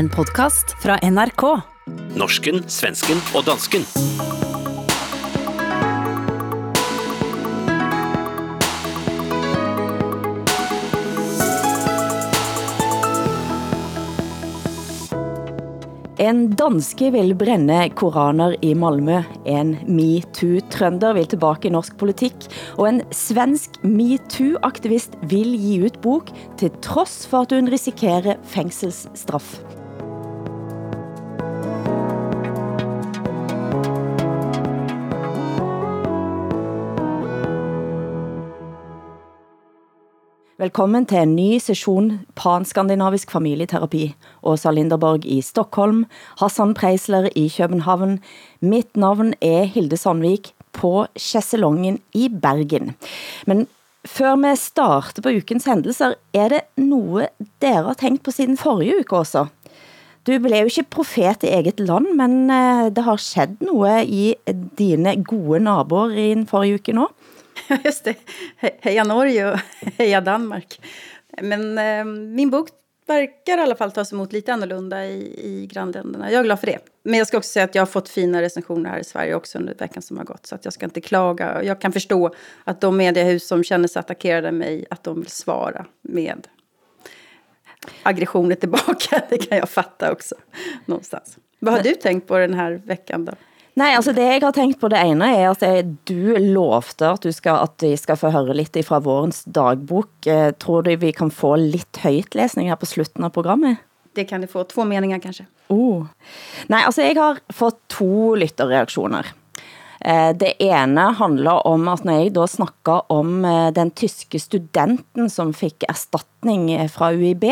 En podkast fra NRK. Norsken, svensken og dansken. En danske vil brænde koraner i Malmö, en MeToo-trønder vil tilbage i norsk politik, og en svensk MeToo-aktivist vil gi ut bok til trods for at hun risikerer fængselsstraf. Välkommen till en ny session panskandinavisk familjeterapi. Åsa Linderborg i Stockholm, Hassan Preisler i Köpenhamn. Mitt namn är Hilde Sandvik på Chesselongen i Bergen. Men før vi starter på ukens händelser, är det noe dere har tänkt på siden forrige uke også? Du blev jo ikke profet i eget land, men eh, det har skett noe i dine gode naboer i den forrige uke nå. Just det. Heja Norge och heja Danmark. Men eh, min bok verkar i alla fall tas emot lite annorlunda i, i grannländerna. Jag är glad för det. Men jag ska också säga att jag har fått fina recensioner här i Sverige också under veckan som har gått. Så att jag ska inte klaga. Jag kan förstå att de mediehus som känner sig attackerade mig, att de vill svara med aggressioner tillbaka. Det kan jag fatta också någonstans. Vad har du tänkt på den här veckan då? Nej, altså det jeg har tænkt på det ene er at jeg, du lovte at, du skal, at vi skal få høre lidt fra vårens dagbok. Eh, tror du vi kan få lidt højtlæsning her på slutten av programmet? Det kan du få. Två meningar kanske. Oh. Nej, altså jeg har fått to lytterreaktioner. Eh, det ene handler om at når jeg da snakker om eh, den tyske studenten som fik erstatning fra UIB,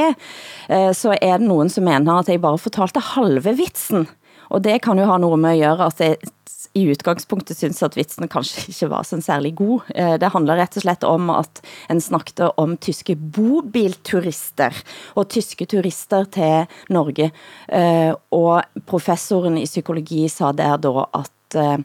så er det nogen som mener at jeg bare fortalte halve vitsen. Og det kan jo ha noget med att gøre, at jeg i utgangspunktet synes at vitsen kanskje ikke var så særlig god. Eh, det handler rett og slett om at en snakket om tyske bobilturister og tyske turister til Norge. Eh, og professoren i psykologi sa der da at eh,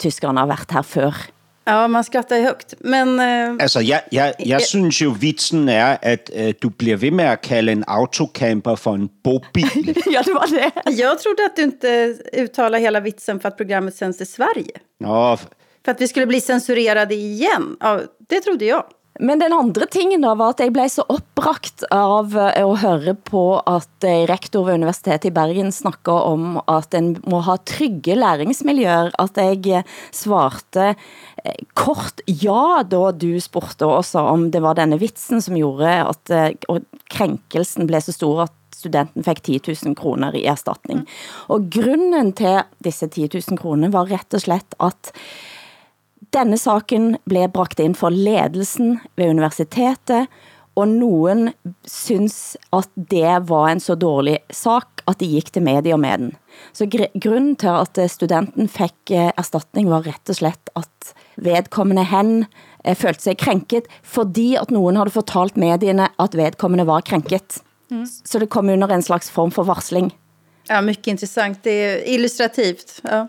tyskerne har varit her før. Ja, man skrattar högt. Men, øh, altså, jeg, jeg, jeg synes jo, vitsen er, at øh, du bliver ved med at kalde en autocamper for en bobil. ja, det var det. Jag trodde att du inte uttalar hela vitsen för att programmet sänds i Sverige. Nå, För att vi skulle bli censurerade igen. Ja, det trodde jag. Men den andre tingen da var at jeg blev så opbragt av eh, at høre på at eh, rektor ved Universitetet i Bergen snakker om at en må ha trygge læringsmiljøer, at jeg eh, svarte kort ja, da du spurgte også om det var denne vitsen som gjorde at og blev så stor at studenten fik 10 000 kroner i erstatning. Og grunden til disse 10 000 kroner var rett og slett at denne saken blev bragt ind for ledelsen ved universitetet, og nogen synes at det var en så dårlig sak, at de gik til medier med den. Så gr grunden til at studenten fik erstatning var rett og slett at vedkommende hen følte sig krænket, fordi at nogen havde fortalt medierne at vedkommende var krænket. Mm. Så det kom under en slags form for varsling. Ja, mycket intressant. Det är illustrativt. Ja.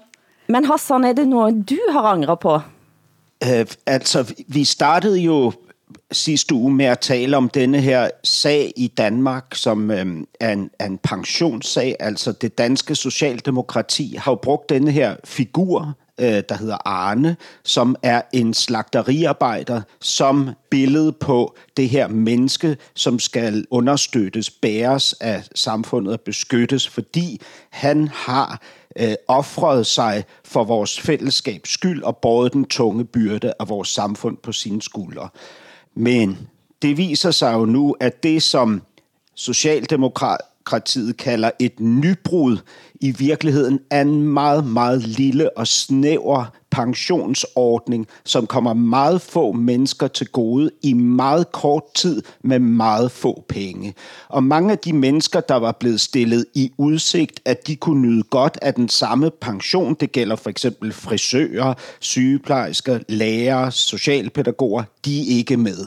Men Hassan, er det noget, du har angret på? Øh, altså, vi startede jo sidste uge med at tale om denne her sag i Danmark, som øh, er, en, er en pensionssag. Altså det danske socialdemokrati har jo brugt denne her figur, øh, der hedder Arne, som er en slagteriarbejder, som billede på det her menneske, som skal understøttes, bæres af samfundet og beskyttes, fordi han har øh, offret sig for vores fællesskabs skyld og båret den tunge byrde af vores samfund på sine skuldre. Men det viser sig jo nu, at det som Socialdemokratiet kalder et nybrud, i virkeligheden er en meget, meget lille og snæver pensionsordning, som kommer meget få mennesker til gode i meget kort tid med meget få penge. Og mange af de mennesker, der var blevet stillet i udsigt, at de kunne nyde godt af den samme pension, det gælder for eksempel frisører, sygeplejersker, lærere, socialpædagoger, de er ikke med.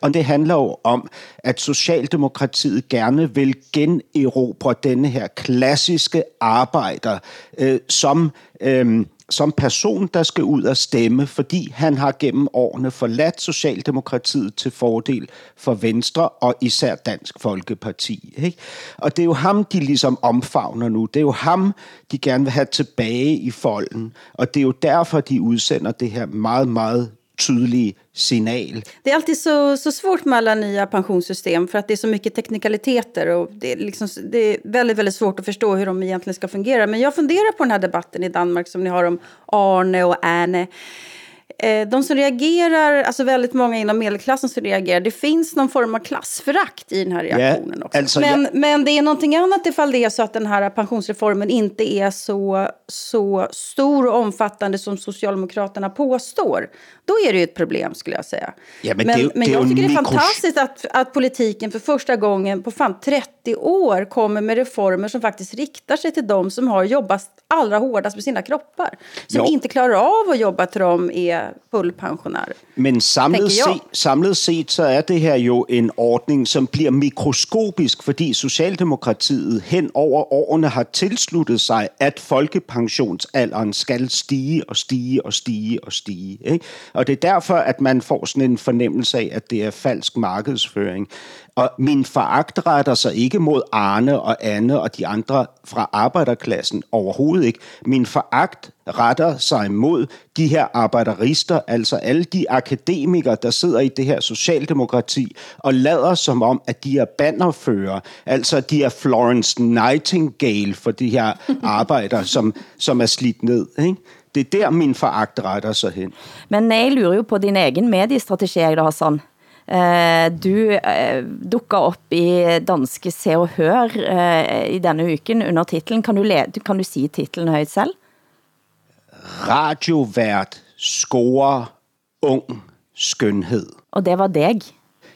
Og det handler jo om, at Socialdemokratiet gerne vil generobre denne her klassiske arbejder, øh, som øh, som person, der skal ud og stemme, fordi han har gennem årene forladt Socialdemokratiet til fordel for Venstre og især Dansk Folkeparti. Ikke? Og det er jo ham, de ligesom omfavner nu. Det er jo ham, de gerne vil have tilbage i folden. Og det er jo derfor, de udsender det her meget, meget tydlig signal. Det är alltid så, så svårt med alla nya pensionssystem för att det är så mycket teknikaliteter och det är, liksom, det är väldigt, väldigt svårt att förstå hur de egentligen ska fungera. Men jag funderar på den här debatten i Danmark som ni har om Arne och Erne. Eh, de som reagerar, alltså väldigt många inom medelklassen som reagerar, det finns någon form av klassförakt i den här reaktionen ja, också. Alltså, men, jag... men det är någonting annat ifall det är så att den här pensionsreformen inte är så, så stor och omfattande som Socialdemokraterna påstår. Då är det ju ett problem skulle jag säga. Ja, men, men, det, men jag tycker det är fantastiskt att, att politiken för första gången på fan 30 år kommer med reformer som faktiskt riktar sig till de som har jobbat allra hårdast med sina kroppar. Som jo. inte klarar av att jobba till de är fullpensionärer. Men samlet, se, så är det här ju en ordning som blir mikroskopisk fordi Socialdemokratiet hen over årene har tilsluttet sig at folkepensionsalderen skal stige og stige og stige og stige. Og det er derfor, at man får sådan en fornemmelse af, at det er falsk markedsføring. Og min foragt retter sig ikke mod Arne og Anne og de andre fra arbejderklassen overhovedet ikke. Min foragt retter sig mod de her arbejderister, altså alle de akademikere, der sidder i det her socialdemokrati og lader som om, at de er bannerfører. Altså de er Florence Nightingale for de her arbetarna som, som er slidt ned. Ikke? Det er der, min foragt retter sig hen. Men jeg lurer jo på din egen mediestrategi, Hassan. Eh, du eh, dukka op i danske Se Hør eh, i denne uken under titlen. Kan du, kan du sige titlen højt selv? Radiovært scorer ung skønhed. Og det var deg?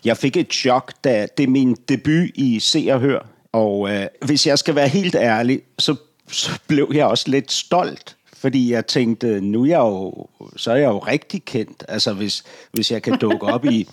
Jeg fik et chok, da det er min debut i Se og Hør. Og øh, hvis jeg skal være helt ærlig, så, så blev jeg også lidt stolt fordi jeg tænkte, nu er jeg jo, så er jeg jo rigtig kendt. Altså hvis, hvis jeg kan dukke op i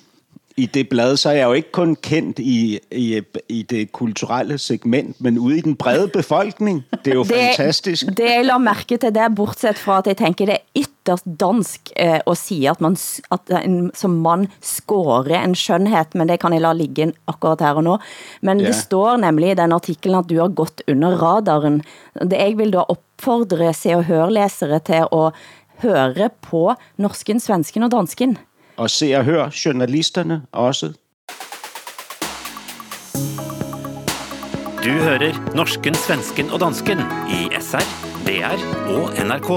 i det blad, så er jeg jo ikke kun kendt i, i, i det kulturelle segment, men ude i den brede befolkning. Det er jo det, fantastisk. Det jeg la mærke til det, bortsett fra at jeg tænker, det er ytterst dansk eh, at sige, at man at en, som man skårer en skønhed, men det kan jeg la ligge akkurat her og nu. Men ja. det står nemlig i den artiklen, at du har gått under radaren. Det jeg vil da opfordre Se og Hør-læsere til at høre på norsken, svensken og dansken og se og hør journalisterne også. Du hører norsken, svensken og dansken i SR, DR og NRK.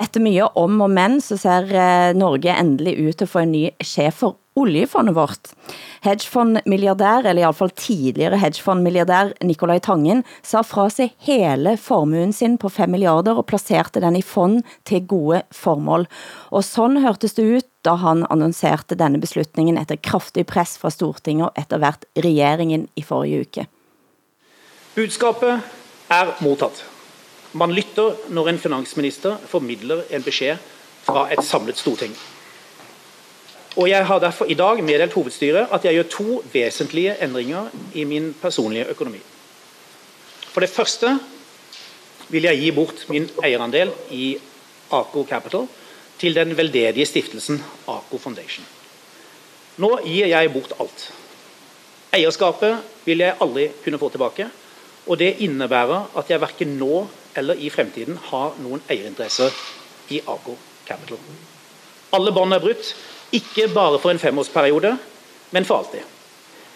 Efter mye om og men, så ser eh, Norge endelig ut til at få en ny chef for oljefondet vårt. Hedgefondmilliardær, eller i alle fall tidligere hedgefondmilliardær Nikolaj Tangen, sa fra sig hele formuen sin på 5 milliarder og placerede den i fond til gode formål. Og sådan hørtes det ut, da han annonserte denne beslutningen efter kraftig press fra Stortinget og etter hvert regeringen i forrige uke. Budskapet er mottaget. Man lytter når en finansminister formidler en besked fra et samlet storting. Og Jeg har derfor i dag meddelt hovedstyret at jeg gjør to vesentlige endringer i min personlige økonomi. For det første vil jeg gi bort min eierandel i Aco Capital til den veldedige stiftelsen Aco Foundation. Nå gir jeg bort alt. Eierskapet vil jeg aldri kunne få tilbake. Og det innebærer at jeg verken nå eller i fremtiden har noen eierinteresser i Aco Capital. Alle bånd er brutt. Ikke bare for en femårsperiode, men for alltid.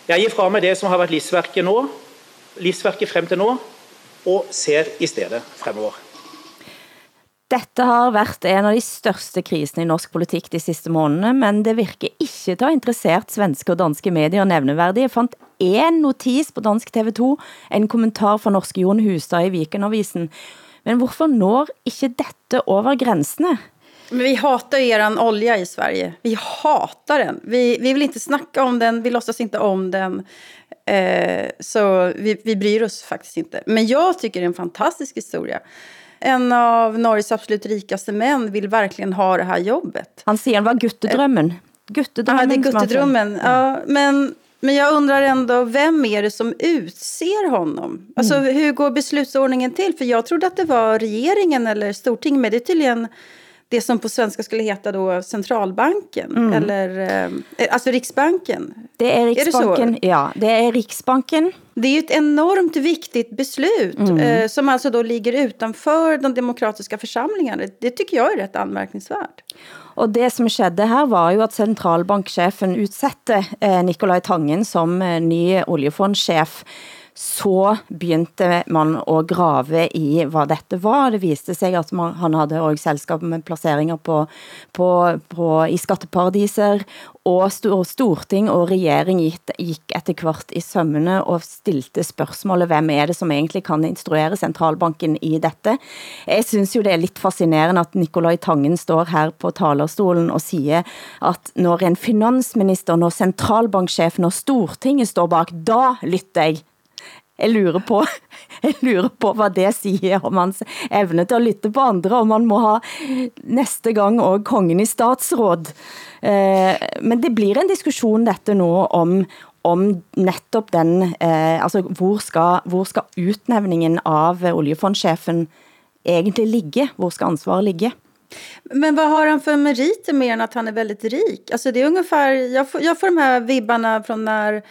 Jeg gir fra meg det som har vært livsverket nå, livsverket frem til nå, og ser i stedet fremover. Dette har vært en av de største krisene i norsk politik de siste månedene, men det virker ikke til å ha interessert svenske og danske medier nevneverdig. Jeg fant en notis på dansk TV2, en kommentar fra norske Jon Hustad i Vikenavisen. Men hvorfor når ikke dette over grensene? Men vi hatar er olja i Sverige. Vi hatar den. Vi, vi vill inte snacka om den, vi låtsas inte om den. Eh, så vi, vi bryr oss faktiskt inte. Men jag tycker det är en fantastisk historia. En av Norges absolut rikaste män vill verkligen ha det här jobbet. Han ser vad guttedrömmen. Guttedrömmen. Ja, det är guttedrömmen. Ja, men Men jag undrar ändå, vem är det som utser honom? Alltså mm. hur går beslutsordningen till? För jag trodde att det var regeringen eller Stortinget, men det är tydligen det som på svenska skulle heta då centralbanken, mm. eller eh, alltså Riksbanken. Det är Riksbanken, är det ja. Det är Riksbanken. Det är ett enormt viktigt beslut mm. eh, som alltså då ligger utanför de demokratiska församlingarna. Det tycker jag är rätt anmärkningsvärt. Och det som skedde här var ju att centralbankchefen utsatte eh, Nikolaj Tangen som eh, ny oljefondschef så begynte man at grave i hvad dette var. Det viste sig at man, han hade også selskab med placeringar på, på, på, i skatteparadiser, og storting og regering gik, gik etter hvert i sømmene og stilte frågan hvem er det som egentlig kan instruere centralbanken i dette? Jeg syns jo det er lidt fascinerende at Nikolaj Tangen står her på talerstolen og siger, at når en finansminister, når centralbanksjefen og stortinget står bak, da lytter jeg jeg lurer på, jeg lurer på vad det säger om hans evne til at lytte på andre, om man må ha nästa gång og kongen i statsråd. Eh, men det blir en diskussion dette nu om, om nettopp den, eh, altså hvor skal, hvor skal av oljefondschefen egentlig ligge? Hvor ska ansvaret ligge? Men vad har han för meriter mer än att han är väldigt rik? Alltså det är ungefär, jag får, jag får de här vibbarna från när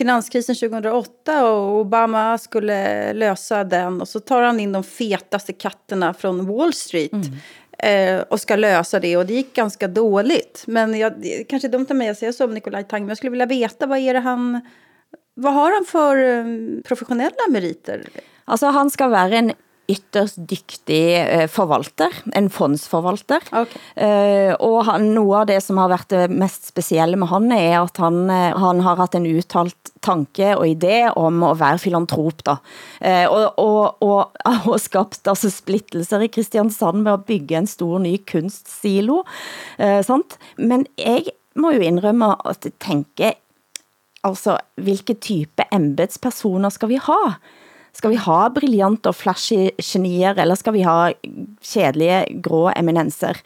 finanskrisen 2008 och Obama skulle lösa den och så tar han in de fetaste katterna från Wall Street mm. eh, och ska lösa det och det gick ganska dåligt. Men jag, det kanske är dumt av mig att säga så om Nikolaj Tang, men jag skulle vilja veta vad är det han vad har han för um, professionella meriter? Alltså han ska vara en ytterst dyktig eh, forvalter, en fondsforvalter. Okay. Uh, og han, noe av det som har været det mest specielle med han er at han, eh, han har haft en uttalt tanke og idé om at være filantrop da. Uh, og, og, og, og skabt altså splittelser i Kristiansand med at bygge en stor ny kunstsilo. Sant? Men jeg må jo indrømme at jeg tænker, altså, hvilke type embedspersoner skal vi ha? Ska vi ha briljanta och flashy genier, eller ska vi ha kedliga grå eminenser?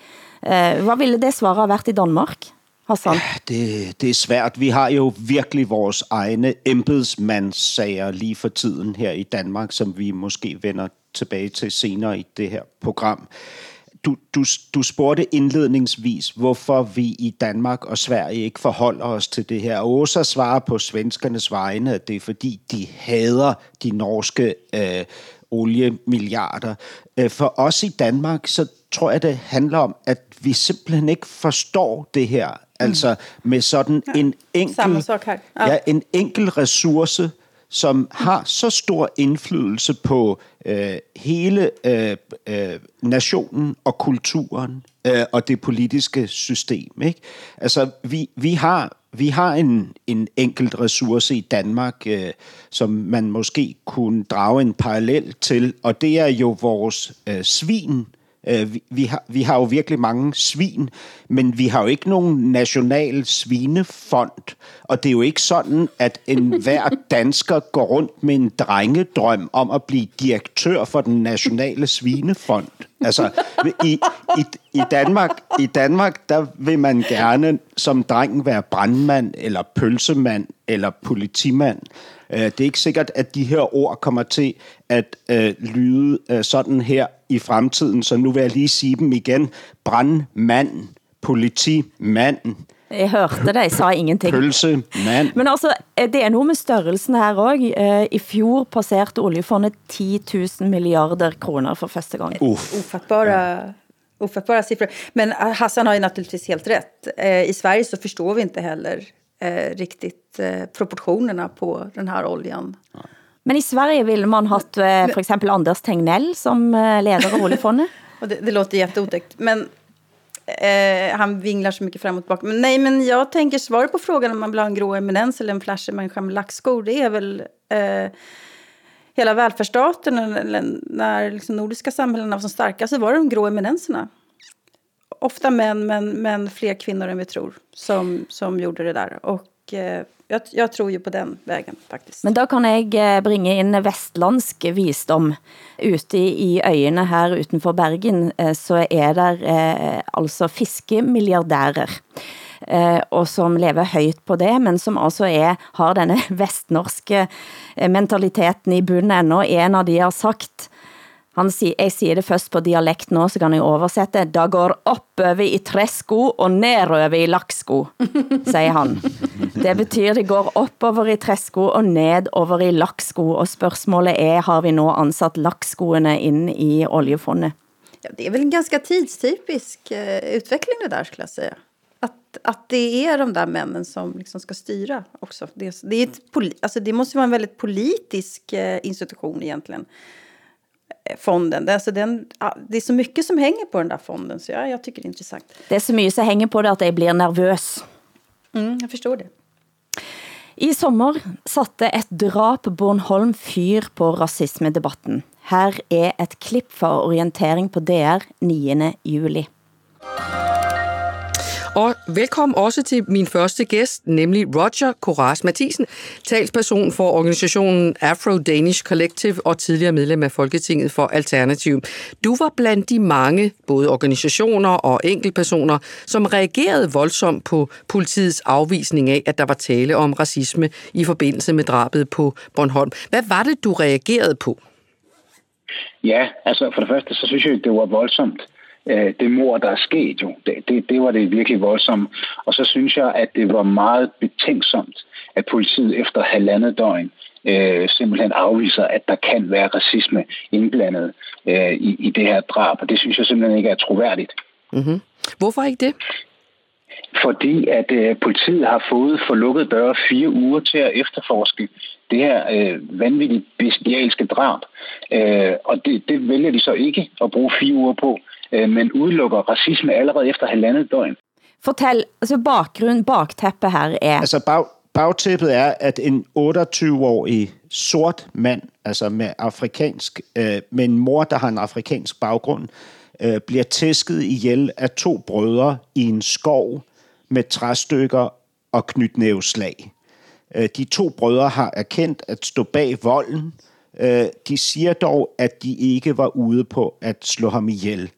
Eh, vad ville det ha varit i Danmark? Hassan? Eh, det, det är svårt. Vi har ju verkligen vår egna embedsmandssager lige för tiden här i Danmark, som vi måske vänder tillbaka till senare i det här programmet du, du, du spurgte indledningsvis, hvorfor vi i Danmark og Sverige ikke forholder os til det her. Åsa svarer på svenskernes vegne, at det er fordi, de hader de norske øh, oliemilliarder. Øh, for os i Danmark, så tror jeg, det handler om, at vi simpelthen ikke forstår det her. Mm. Altså med sådan en enkel, ja, en enkel ressource, som har så stor inflytelse på øh, hela øh, øh, nationen och kulturen øh, och det politiska systemet. Ikke? Vi, vi har vi har en, en enkelt resurs i Danmark, øh, som man måske kunde dra en parallell till, och det är ju vårt svin, vi, vi, har, vi har jo virkelig mange svin, men vi har jo ikke nogen national svinefond. Og det er jo ikke sådan, at en hver dansker går rundt med en drengedrøm om at blive direktør for den nationale svinefond. Altså, i, i, i, Danmark, i Danmark, der vil man gerne som dreng være brandmand, eller pølsemand, eller politimand. Øh, det er ikke sikkert, at de her ord kommer til at øh, lyde øh, sådan her i fremtiden, så nu vil jeg lige sige dem igen. Brandmand, politimand, jeg hørte det, jeg sa ingenting. Pølse, mand. Men altså, det er noget med størrelsen her også. I fjor passerte oljefondet 10 000 milliarder kroner for første gang. Uff. Ofattbara, ofattbara siffror. Men Hassan har ju naturligtvis helt rätt. I Sverige så förstår vi inte heller eh, riktigt eh, proportionerna på den här oljan. Men i Sverige vill man ha eh, för exempel Anders Tegnell som eh, ledare av oljefondet. det, det låter jätteotäckt. Men eh, han vinglar så mycket framåt bak. Men nej, men jag tänker svaret på frågan om man vill ha en grå eminens eller en flashig människa med lackskor. Det är väl eh, hela välfärdsstaten. Eller när liksom nordiska samhällena var som starkast så var det de grå eminenserna ofta män, men, men fler kvinnor än vi tror som, som gjorde det där. Och eh, jag, jag tror ju på den vägen faktiskt. Men då kan jag eh, bringa in västlandsk visdom. Ute i öarna här utanför Bergen eh, så är där eh, alltså fiskemiljardärer eh, som lever högt på det, men som alltså är, har denne vestnorske eh, mentaliteten i bunden ennå. En av de har sagt, han sier, jeg sier det først på dialekt nå, så kan jeg oversette. Da går oppover i tresko og nedover i lakksko, sier han. Det betyder, det går oppover i tresko og nedover i lakksko, og spørsmålet er, har vi nå ansatt lakskoene inn i oljefondet? Ja, det är väl en ganska tidstypisk eh, utvikling utveckling det där skulle jag säga. Att, att det är de där männen som liksom ska styra också. Det, det, är ett, alltså det måste vara en väldigt politisk eh, institution egentligen. Fonden. Alltså den, det är så mycket som hänger på den där fonden så jag, jag tycker det är intressant. Det är så mycket som hänger på det att jag blir nervös. Mm, jag förstår det. I sommer satte et drap Bornholm fyr på rasismedebatten. Her er et klip fra orientering på DR 9. juli. Og velkommen også til min første gæst, nemlig Roger Coraz Mathisen, talsperson for organisationen Afro-Danish Collective og tidligere medlem af Folketinget for Alternativ. Du var blandt de mange, både organisationer og enkeltpersoner, som reagerede voldsomt på politiets afvisning af, at der var tale om racisme i forbindelse med drabet på Bornholm. Hvad var det, du reagerede på? Ja, altså for det første, så synes jeg, det var voldsomt øh, det mor, der er sket jo. Det, det, det var det virkelig voldsomt. Og så synes jeg, at det var meget betænksomt, at politiet efter halvandet døgn øh, simpelthen afviser, at der kan være racisme indblandet øh, i, i det her drab. Og det synes jeg simpelthen ikke er troværdigt. Mm-hmm. Hvorfor ikke det? Fordi at øh, politiet har fået for lukket døre fire uger til at efterforske det her øh, vanvittigt bestialske drab. Øh, og det, det vælger de så ikke at bruge fire uger på. Øh, men udelukker racisme allerede efter halvandet døgn. Fortæl, altså bakgrund, bagtæppe her er... Altså bag, bagtæppet er, at en 28-årig sort mand, altså med afrikansk, øh, med en mor, der har en afrikansk baggrund, øh, bliver tæsket ihjel af to brødre i en skov med træstykker og knytnæveslag. Øh, de to brødre har erkendt at stå bag volden. Øh, de siger dog, at de ikke var ude på at slå ham ihjel.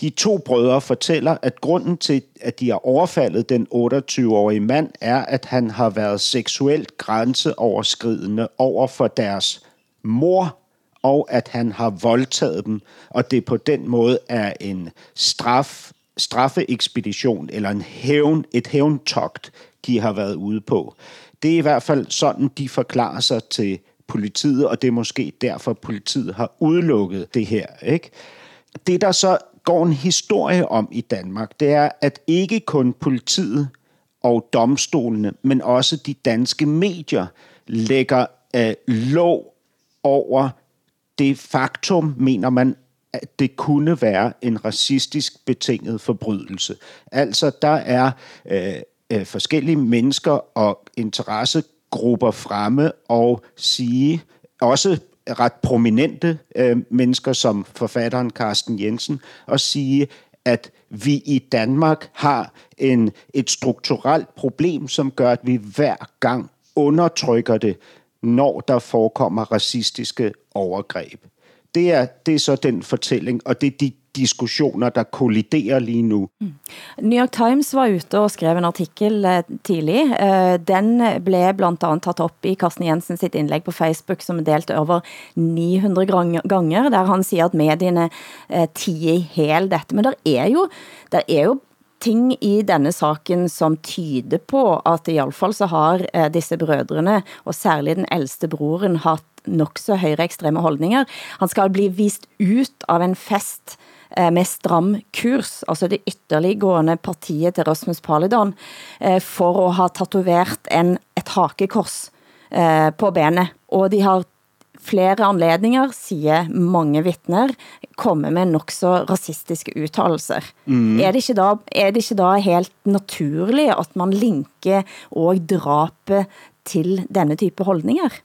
De to brødre fortæller, at grunden til, at de har overfaldet den 28-årige mand, er, at han har været seksuelt grænseoverskridende over for deres mor, og at han har voldtaget dem, og det på den måde er en straf, straffeekspedition eller en hævn, et hævntogt, de har været ude på. Det er i hvert fald sådan, de forklarer sig til politiet, og det er måske derfor, politiet har udelukket det her. Ikke? Det, der så går en historie om i Danmark, det er, at ikke kun politiet og domstolene, men også de danske medier lægger øh, lov over det faktum, mener man, at det kunne være en racistisk betinget forbrydelse. Altså, der er øh, øh, forskellige mennesker og interessegrupper fremme og sige, også ret prominente øh, mennesker som forfatteren Carsten Jensen og sige, at vi i Danmark har en, et strukturelt problem, som gør, at vi hver gang undertrykker det, når der forekommer racistiske overgreb. Det er, det er så den fortælling, og det er de diskussioner, der kolliderer lige nu. Mm. New York Times var ute og skrev en artikel tidigt. tidlig. Eh, den blev blandt andet taget op i Carsten Jensen sitt indlæg på Facebook, som er delt over 900 ganger, der han siger, at medierne eh, tiger tiger hel dette. Men der er jo, der er jo ting i denne saken som tyder på at i alle fall så har eh, disse brødrene, og den ældste broren, haft nok så højre ekstreme holdninger. Han skal bli vist ut av en fest Eh, med stram kurs, altså det ytterliggående partiet til Rasmus Paludan, eh, for at ha tatovert en, et hakekors eh, på benet. Og de har flere anledninger, siger mange vittner, komme med nok så rasistiske uttalelser. Mm. Er, det ikke da, er det ikke da helt naturligt, at man linker og drapet til denne type holdninger?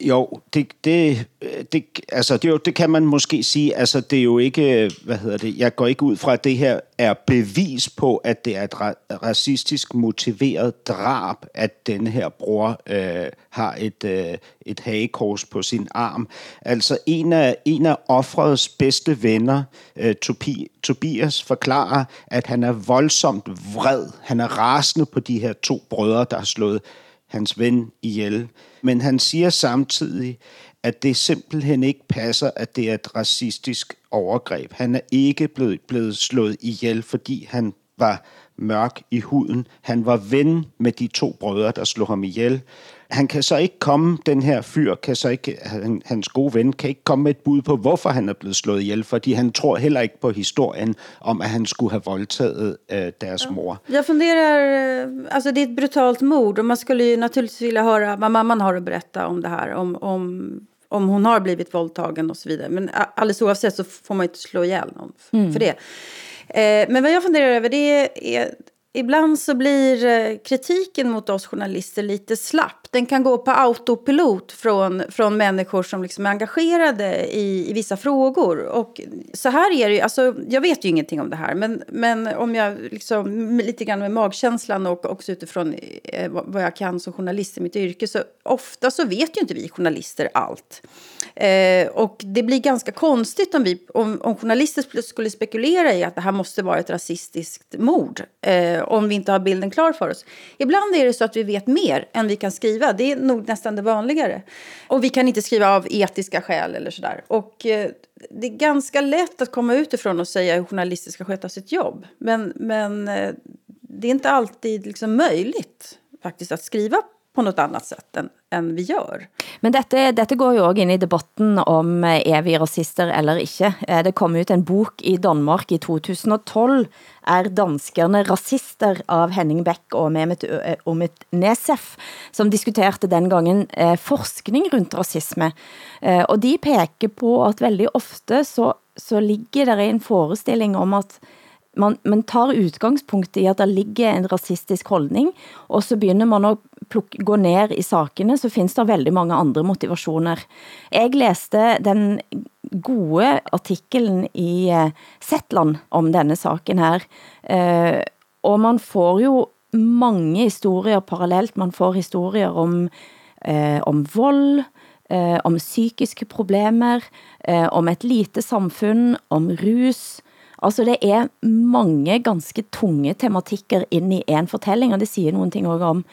Jo, det, det, det, altså det, jo, det kan man måske sige. Altså det er jo ikke, hvad hedder det, jeg går ikke ud fra, at det her er bevis på, at det er et ra- racistisk motiveret drab, at denne her bror øh, har et, øh, et hagekors på sin arm. Altså en af, en af offrets bedste venner, øh, Tobi, Tobias, forklarer, at han er voldsomt vred. Han er rasende på de her to brødre, der har slået hans ven ihjel. Men han siger samtidig, at det simpelthen ikke passer, at det er et racistisk overgreb. Han er ikke blevet, blevet slået ihjel, fordi han var mørk i huden. Han var ven med de to brødre, der slog ham ihjel. Han kan så ikke komme, den her fyr, kan så ikke, han, hans gode ven, kan ikke komme med et bud på, hvorfor han er blevet slået ihjel, fordi han tror heller ikke på historien om, at han skulle have voldtaget äh, deres mor. Jag funderar, øh, alltså det är ett brutalt mord och man skulle ju naturligtvis vilja höra vad mamman har att berätta om det här, om, om om hon har blivit våldtagen och så vidare. Men alldeles oavsett så får man inte slå ihjäl någon mm. för det. Eh, men vad jag funderar över det är ibland så blir eh, kritiken mot oss journalister lite slapp. Den kan gå på autopilot från, från människor som liksom är engagerade i, i vissa frågor. Och så här är det ju, alltså, jag vet ju ingenting om det här, men, men om jag liksom, lite grann med magkänslan och också utifrån eh, vad jag kan som journalist i mitt yrke, så ofta så vet ju inte vi journalister allt. Eh, och det blir ganska konstigt om, vi, om, om journalister skulle spekulera i att det här måste vara ett rasistiskt mord. Eh, om vi inte har bilden klar för oss. Ibland är det så att vi vet mer än vi kan skriva. Det är nog nästan det vanligare. Och vi kan inte skriva av etiska skäl eller sådär. Och eh, det är ganska lätt att komma utifrån och säga hur journalister ska sköta sitt jobb. Men, men eh, det är inte alltid liksom möjligt faktiskt att skriva på något annat sätt än, än vi gör. Men detta, detta går ju också in i debatten om eh, är vi rasister eller inte. Eh, det kom ut en bok i Danmark i 2012, Är danskarna rasister av Henning Beck och Mehmet eh, Omit Nesef, som diskuterade den gången forskning runt rasism. Och de pekar på att väldigt ofta så, så ligger det en föreställning om att man, man tar utgangspunkt i att det ligger en rasistisk hållning och så börjar man att plocka, gå ner i sakerna, så finns det väldigt många andra motivationer. Jag läste den gode artikeln i Settland Zetland om denna saken här, och eh, man får ju många historier parallellt. Man får historier om, eh, om våld, om psykiska problem, om ett litet samfund, om rus, Altså det er mange ganske tunge tematikker ind i en fortælling, og det siger nogle ting også om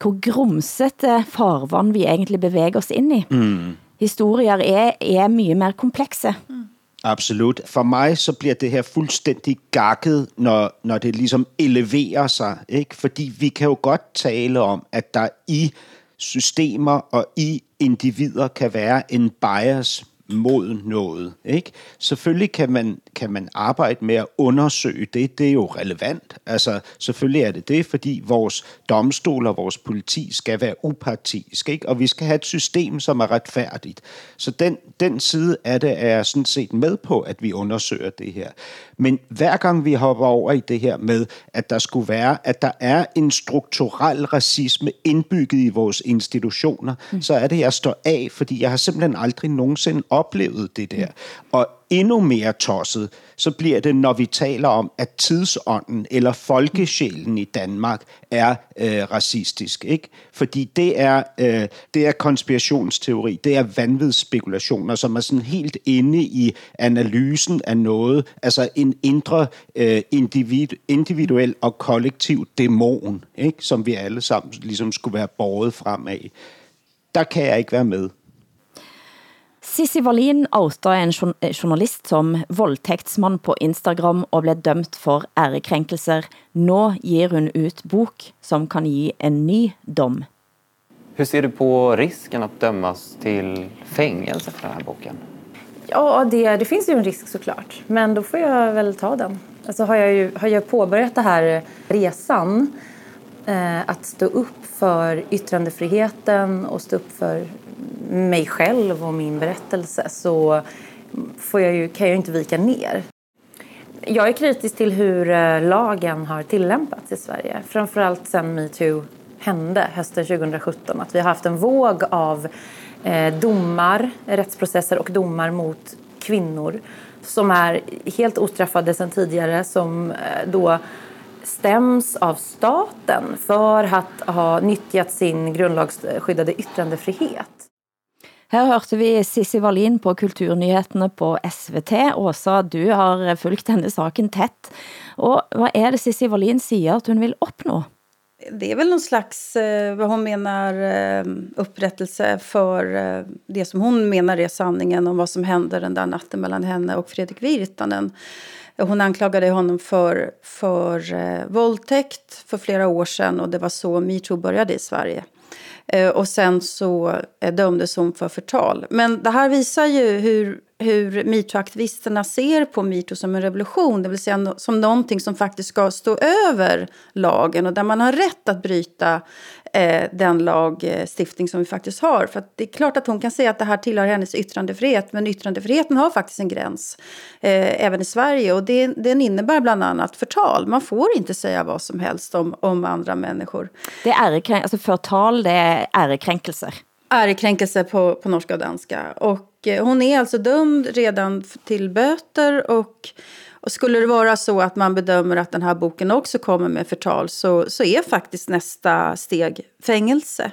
hvor grumsete farvann vi egentlig bevæger os ind i. Mm. Historier er, er mye mer komplekse. Mm. Absolut. For mig så bliver det her fuldstændig gakket, når, når det ligesom eleverer sig. Ikke? Fordi vi kan jo godt tale om, at der i systemer og i individer kan være en bias mod noget. Ikke? Selvfølgelig kan man, kan man arbejde med at undersøge det. Det er jo relevant. Altså, selvfølgelig er det det, fordi vores domstol og vores politi skal være upartisk. Ikke? Og vi skal have et system, som er retfærdigt. Så den, den side af det er jeg sådan set med på, at vi undersøger det her. Men hver gang vi hopper over i det her med, at der skulle være, at der er en strukturel racisme indbygget i vores institutioner, mm. så er det, jeg står af, fordi jeg har simpelthen aldrig nogensinde oplevet det der. Og endnu mere tosset, så bliver det, når vi taler om, at tidsånden eller folkesjælen i Danmark er øh, racistisk. Ikke? Fordi det er, øh, det er konspirationsteori, det er vanvidsspekulationer, som er sådan helt inde i analysen af noget, altså en indre øh, individ, individuel og kollektiv dæmon, ikke? som vi alle sammen ligesom skulle være båret frem af. Der kan jeg ikke være med. Sissi Wallin outa en journalist som voldtektsmann på Instagram og blev dømt for ærekrenkelser. Nå ger hun ut bok som kan ge en ny dom. Hur ser du på risken att dömas till fängelse för den här boken? Ja, det, det finns ju en risk såklart. Men då får jag väl ta den. Alltså har jag, ju, har jag påbörjat den här resan eh, att stå upp för yttrandefriheten och stå upp för mig själv och min berättelse så får jag ju, kan jag ju inte vika ner. Jag är kritisk till hur eh, lagen har tillämpats i Sverige. Framförallt sen metoo hände hösten 2017. Att vi har haft en våg av eh, domar, rättsprocesser och domar mot kvinnor som är helt ostraffade sen tidigare som eh, då stäms av staten för att ha nyttjat sin grundlagsskyddade yttrandefrihet. Her hørte vi Sissi Wallin på Kulturnyhetene på SVT. Åsa, du har fulgt denne saken tett. Og hvad er det Sissi Wallin siger at hun vil opnå? Det är väl någon slags, eh, vad hon menar, eh, upprättelse för eh, det som hon menar är sanningen om vad som hände den där natten mellan henne och Fredrik Virtanen. Hon anklagade honom för, för eh, våldtäkt för flera år sedan och det var så metoo började i Sverige. Eh, och sen så eh, dömdes hon för förtal. Men det här visar ju hur, hur metoo-aktivisterna ser på metoo som en revolution. Det vill säga som någonting som faktiskt ska stå över lagen och där man har rätt att bryta eh, den lagstiftning som vi faktiskt har. För det är klart att hon kan säga att det här tillhör hennes yttrandefrihet men yttrandefriheten har faktiskt en gräns eh, även i Sverige och det, den innebär bland annat förtal. Man får inte säga vad som helst om, om andra människor. Det är alltså förtal, det är ärekränkelse. Ärekränkelse på, på norska och danska. Och eh, hon är alltså dömd redan till böter och och skulle det vara så att man bedömer att den här boken också kommer med förtal så, så är faktiskt nästa steg fängelse.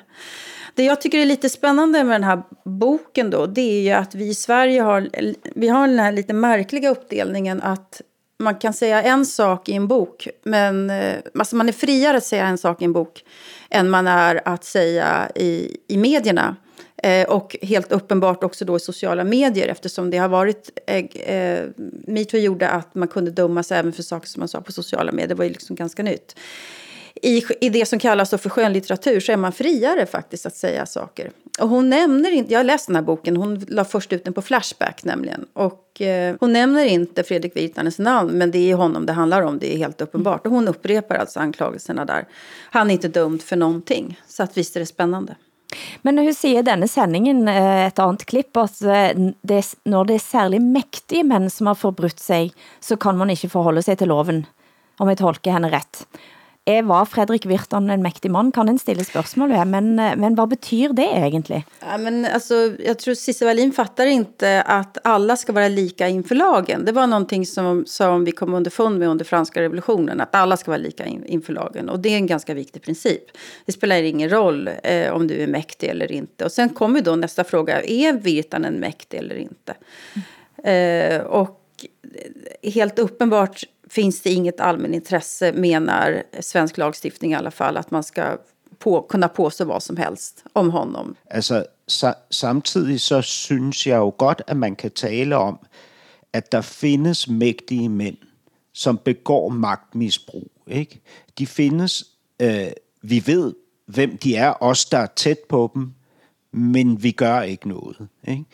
Det jag tycker är lite spännande med den här boken då, det är ju att vi i Sverige har, vi har den här lite märkliga uppdelningen att man kan säga en sak i en bok, men eh, alltså man är friare att säga en sak i en bok än man är att säga i, i medierna. Eh, och helt uppenbart också då i sociala medier eftersom det har varit... Eh, eh, metoo gjorde att man kunde dömas även för saker som man sa på sociala medier. Det var ju liksom ganska nytt. I, I det som kallas för skönlitteratur så är man friare faktiskt att säga saker. Och hon nämner inte, jag har läst den här boken, hon la först ut den på Flashback nämligen. Och eh, hon nämner inte Fredrik Virtanens namn, men det är honom det handlar om, det är helt uppenbart. Och hon upprepar alltså anklagelserna där. Han är inte dömd för någonting, så att visst är det spännande. Men hun siger denne sendingen, eh, et annet klipp, at eh, det, når det er særlig mektige mænd, som har forbrudt sig, så kan man ikke forholde sig til loven, om jeg tolker henne rätt. Er, var Fredrik Virtan en mäktig man? Kan en stille spørgsmål men, eh, men vad betyder det egentligen? Ja, men alltså, jag tror Cissi Wallin fattar inte att alla ska vara lika inför lagen. Det var någonting som, som vi kom underfund med under franska revolutionen, att alla ska vara lika in, inför lagen. Och det är en ganska viktig princip. Det spelar ingen roll eh, om du är mäktig eller inte. Och sen kommer då nästa fråga, är Virtanen mäktig eller inte? Mm. Eh, och helt uppenbart finns det inget allmänintresse, menar svensk lagstiftning i alla fall, att man ska på, kunna påstå vad som helst om honom. Alltså, sa, samtidigt så syns jag ju gott att man kan tala om, att det finns mäktiga män som begår maktmissbruk. Ikke? De finns, äh, øh, vi vet vem de är, oss som är tätt på dem, men vi gør ikke noget. Ikke?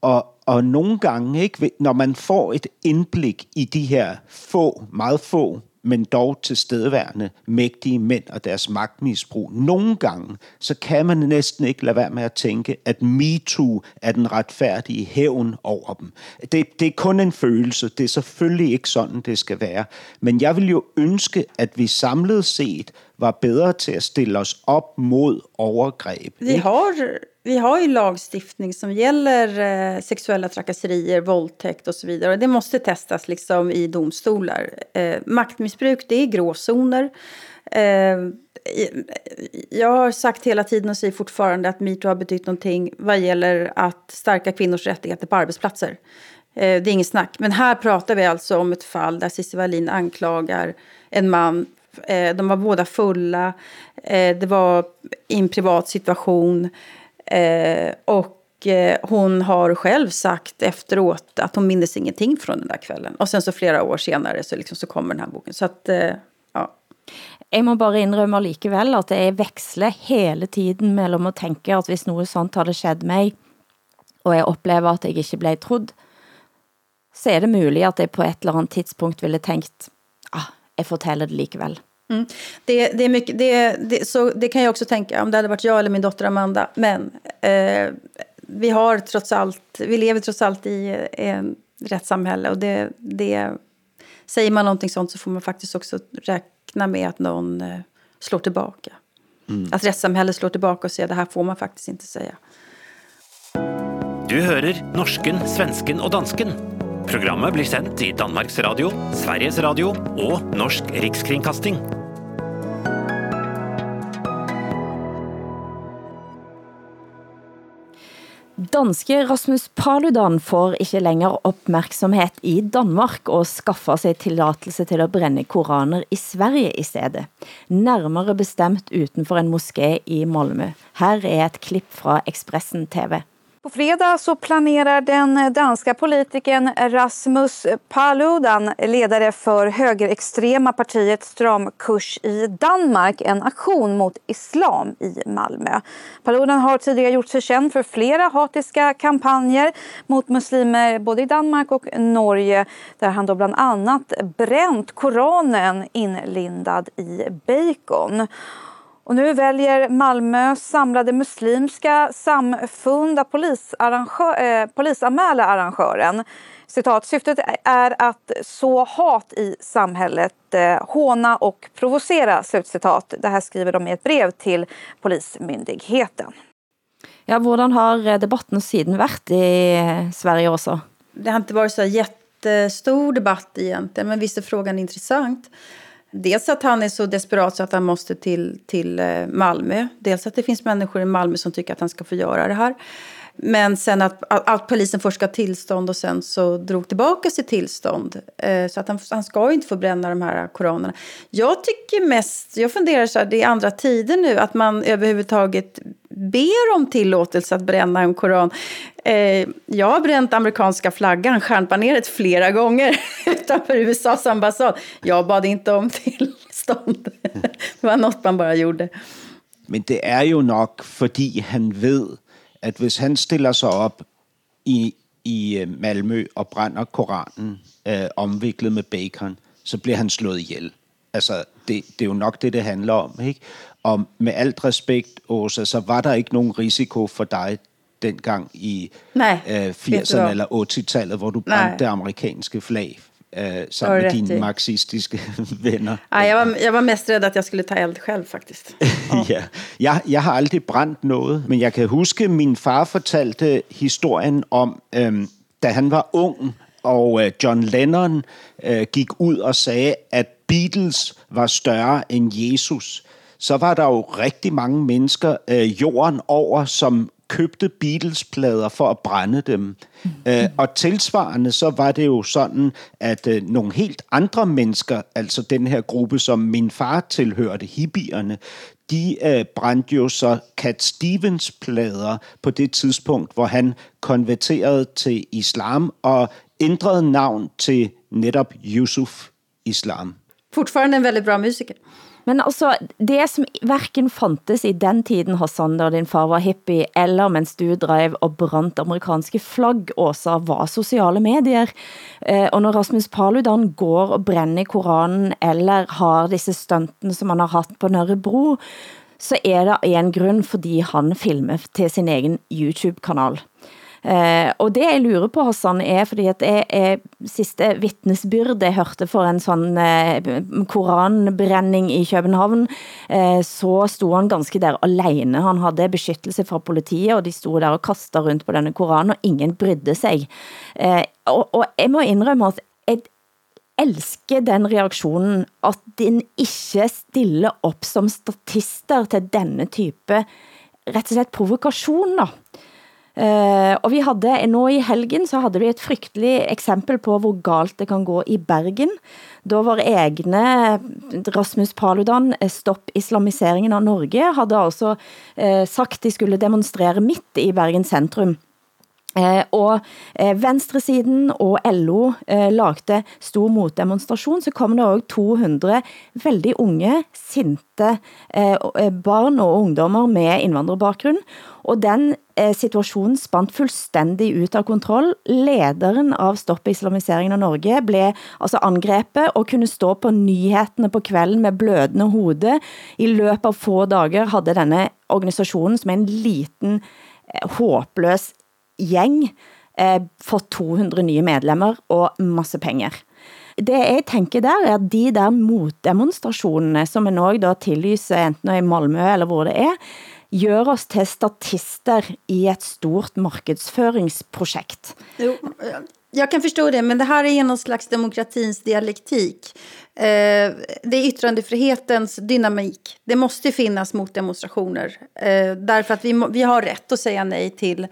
Og, og nogle gange, ikke, når man får et indblik i de her få, meget få, men dog tilstedeværende mægtige mænd og deres magtmisbrug, nogle gange, så kan man næsten ikke lade være med at tænke, at MeToo er den retfærdige hævn over dem. Det, det er kun en følelse. Det er selvfølgelig ikke sådan, det skal være. Men jeg vil jo ønske, at vi samlet set var bedre til at stille os op mod overgreb. Vi har vi har ju lagstiftning som gäller eh, sexuella trakasserier, våldtäkt och så vidare. Och det måste testas liksom i domstolar. Eh, maktmissbruk, det är gråzoner. Eh, jag har sagt hela tiden och säger fortfarande att metoo har betytt någonting vad gäller att stärka kvinnors rättigheter på arbetsplatser. Eh, det är inget snack. Men här pratar vi alltså om ett fall där Cissi Wallin anklagar en man eh, de var båda fulla. Eh, det var i en privat situation. Eh, och eh, hon har själv sagt efteråt att hon minns ingenting från den där kvällen. Och sen så flera år senare så, liksom, så kommer den här boken. Så att, eh, ja. Jeg må bare indrømme likevel at jeg veksler hele tiden mellem at tænke at hvis noget sånt hadde skjedd mig, og jeg upplever at jeg ikke blev trodd, så er det möjligt at jeg på et eller andet tidspunkt ville tænkt, jeg fortæller det likevel. Mm. Det, det, är mycket, det, det, så det kan jag också tänka om det hade varit jag eller min dotter Amanda. Men eh, vi har trots allt, vi lever trots allt i eh, rättssamhälle och det, det, säger man någonting sånt så får man faktiskt också räkna med att någon eh, slår tillbaka. Mm. Att rättssamhället slår tillbaka och säger det här får man faktiskt inte säga. Du hører norsken, svensken og dansken. Programmet blir sendt i Danmarks Radio, Sveriges Radio og Norsk Rikskringkasting. Danske Rasmus Paludan får ikke længere opmærksomhed i Danmark og skaffer sig tillåtelse til at brænde koraner i Sverige i stedet. Nærmere bestemt utenfor en moské i Malmö. Her er et klip fra Expressen TV. På fredag så planerar den danska politikern Rasmus Paludan, ledare för högerextrema partiet Stram kurs i Danmark, en aktion mot islam i Malmö. Paludan har tidigare gjort sig känd för flera hatiska kampanjer mot muslimer både i Danmark och Norge där han då bland annat bränt Koranen inlindad i bacon. Och nu väljer Malmö samlade muslimska samfund att polisarrangör, eh, polisanmäla arrangören. Citat, syftet är att så hat i samhället, eh, håna och provocera. Slutcitat. Det här skriver de i ett brev till Polismyndigheten. Ja, hvordan har debatten siden varit i Sverige också? Det har inte varit så jättestor debatt egentligen, men visst är frågan intressant. Dels att han är så desperat så att han måste till, till eh, Malmö. Dels att det finns människor i Malmö som tycker att han ska få göra det här. Men sen att, att polisen först ska ha tillstånd och sen så drog tillbaka sitt tillstånd. Eh, så att han, han ska ju inte få bränna de här koranerna. Jag tycker mest, jag funderar så här, det är andra tider nu, att man överhuvudtaget ber om tillåtelse att bränna en koran. Eh, jag har bränt amerikanska flaggan, stjärnbaneret, flera gånger utanför USAs ambassad. Jag bad inte om tillstånd. det var något man bara gjorde. Men det är ju nog för han vet att om han ställer sig upp i, i eh, Malmö och bränner Koranen eh, omviklet med bacon, så blir han slået ihjäl. Altså, det, det er jo nok det, det handler om, ikke? Og med alt respekt, Åsa, så var der ikke nogen risiko for dig dengang i Nej, øh, 80'erne eller 80-tallet, hvor du brændte Nej. det amerikanske flag eh, sammen med dine marxistiske vänner. Ja, jag, var, jag var mest rädd att jag skulle ta eld själv faktiskt. ja. jeg, jeg har aldrig brændt noget, men jeg kan huske, min far fortalte historien om, øhm, da han var ung, og øh, John Lennon øh, gik ud og sagde, at Beatles var større end Jesus, så var der jo rigtig mange mennesker øh, jorden over, som købte Beatles-plader for at brænde dem. Mm. Øh, og tilsvarende så var det jo sådan, at øh, nogle helt andre mennesker, altså den her gruppe, som min far tilhørte, hippierne, de øh, brændte jo så Cat Stevens-plader på det tidspunkt, hvor han konverterede til islam og ændrede navn til netop Yusuf Islam. Fortfarande en väldigt bra musiker. Men altså, det som varken fantes i den tiden, Hassan, da din far var hippie, eller mens du drev og brant amerikanske flagg, Åsa, var sociala medier. Eh, och när Rasmus Paludan går och bränner Koranen, eller har disse stuntene, som han har haft på Nørrebro, så är det en grund, fordi han filmer till sin egen YouTube-kanal. Eh, og det jeg lurer på, Hassan, er fordi at jeg, jeg siste vitnesbyrd jeg hørte for en sånn eh, koranbrenning i København, eh, så stod han ganske der alene. Han hadde beskyttelse fra politiet, og de stod der og kastede rundt på denne koranen, og ingen brydde sig. Eh, og, og jeg må indrømme at jeg elsker den reaktionen, at den ikke stiller op som statister til denne type rett og slett provokation, da. Uh, og vi havde, nå i helgen så havde vi et frygtelig eksempel på hvor galt det kan gå i Bergen. Da vår egne Rasmus Paludan, eh, Stopp islamiseringen av Norge, hade altså uh, sagt de skulle demonstrere midt i Bergen centrum. Eh, og eh, venstresiden og LO eh, lagde stor motdemonstration, så kom det også 200 veldig unge, sinte barn og ungdommer med innvandrerbakgrunn. og den situationen spant fuldstændig ut av kontroll. Lederen av Stopp Islamiseringen av Norge blev altså angrepet og kunne stå på nyhetene på kvelden med blødende hode. I løbet av få dager havde denne organisationen, som er en liten, håpløs gäng eh, fått 200 nye medlemmer og masse penger. Det jeg tænker der, er at de der motdemonstrationerne, som en også da tillyser enten i Malmø eller hvor det er, gör oss till statister i ett stort marknadsföringsprojekt. Jo, jag kan förstå det, men det här är någon slags demokratins dialektik. Eh, det är yttrandefrihetens dynamik. Det måste finnas motdemonstrationer. Eh, därför att vi, vi har rätt att säga nej till,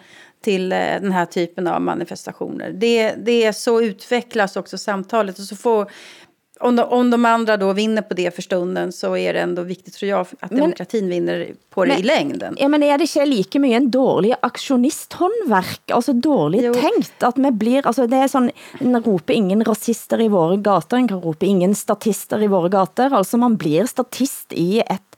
till eh, den här typen av manifestationer. Det, det är så utvecklas också samtalet. Och så får om de, om de andra då vinner på det för stunden så är det ändå viktigt tror jag att demokratin vinner på det men, i längden. Ja, men är det inte lika mycket en dålig aktionisthåndverk, alltså dåligt jo. tänkt att man blir, alltså det är sån, en ropar ingen rasister i våra gator, en kan ropa ingen statister i våra gator, alltså man blir statist i ett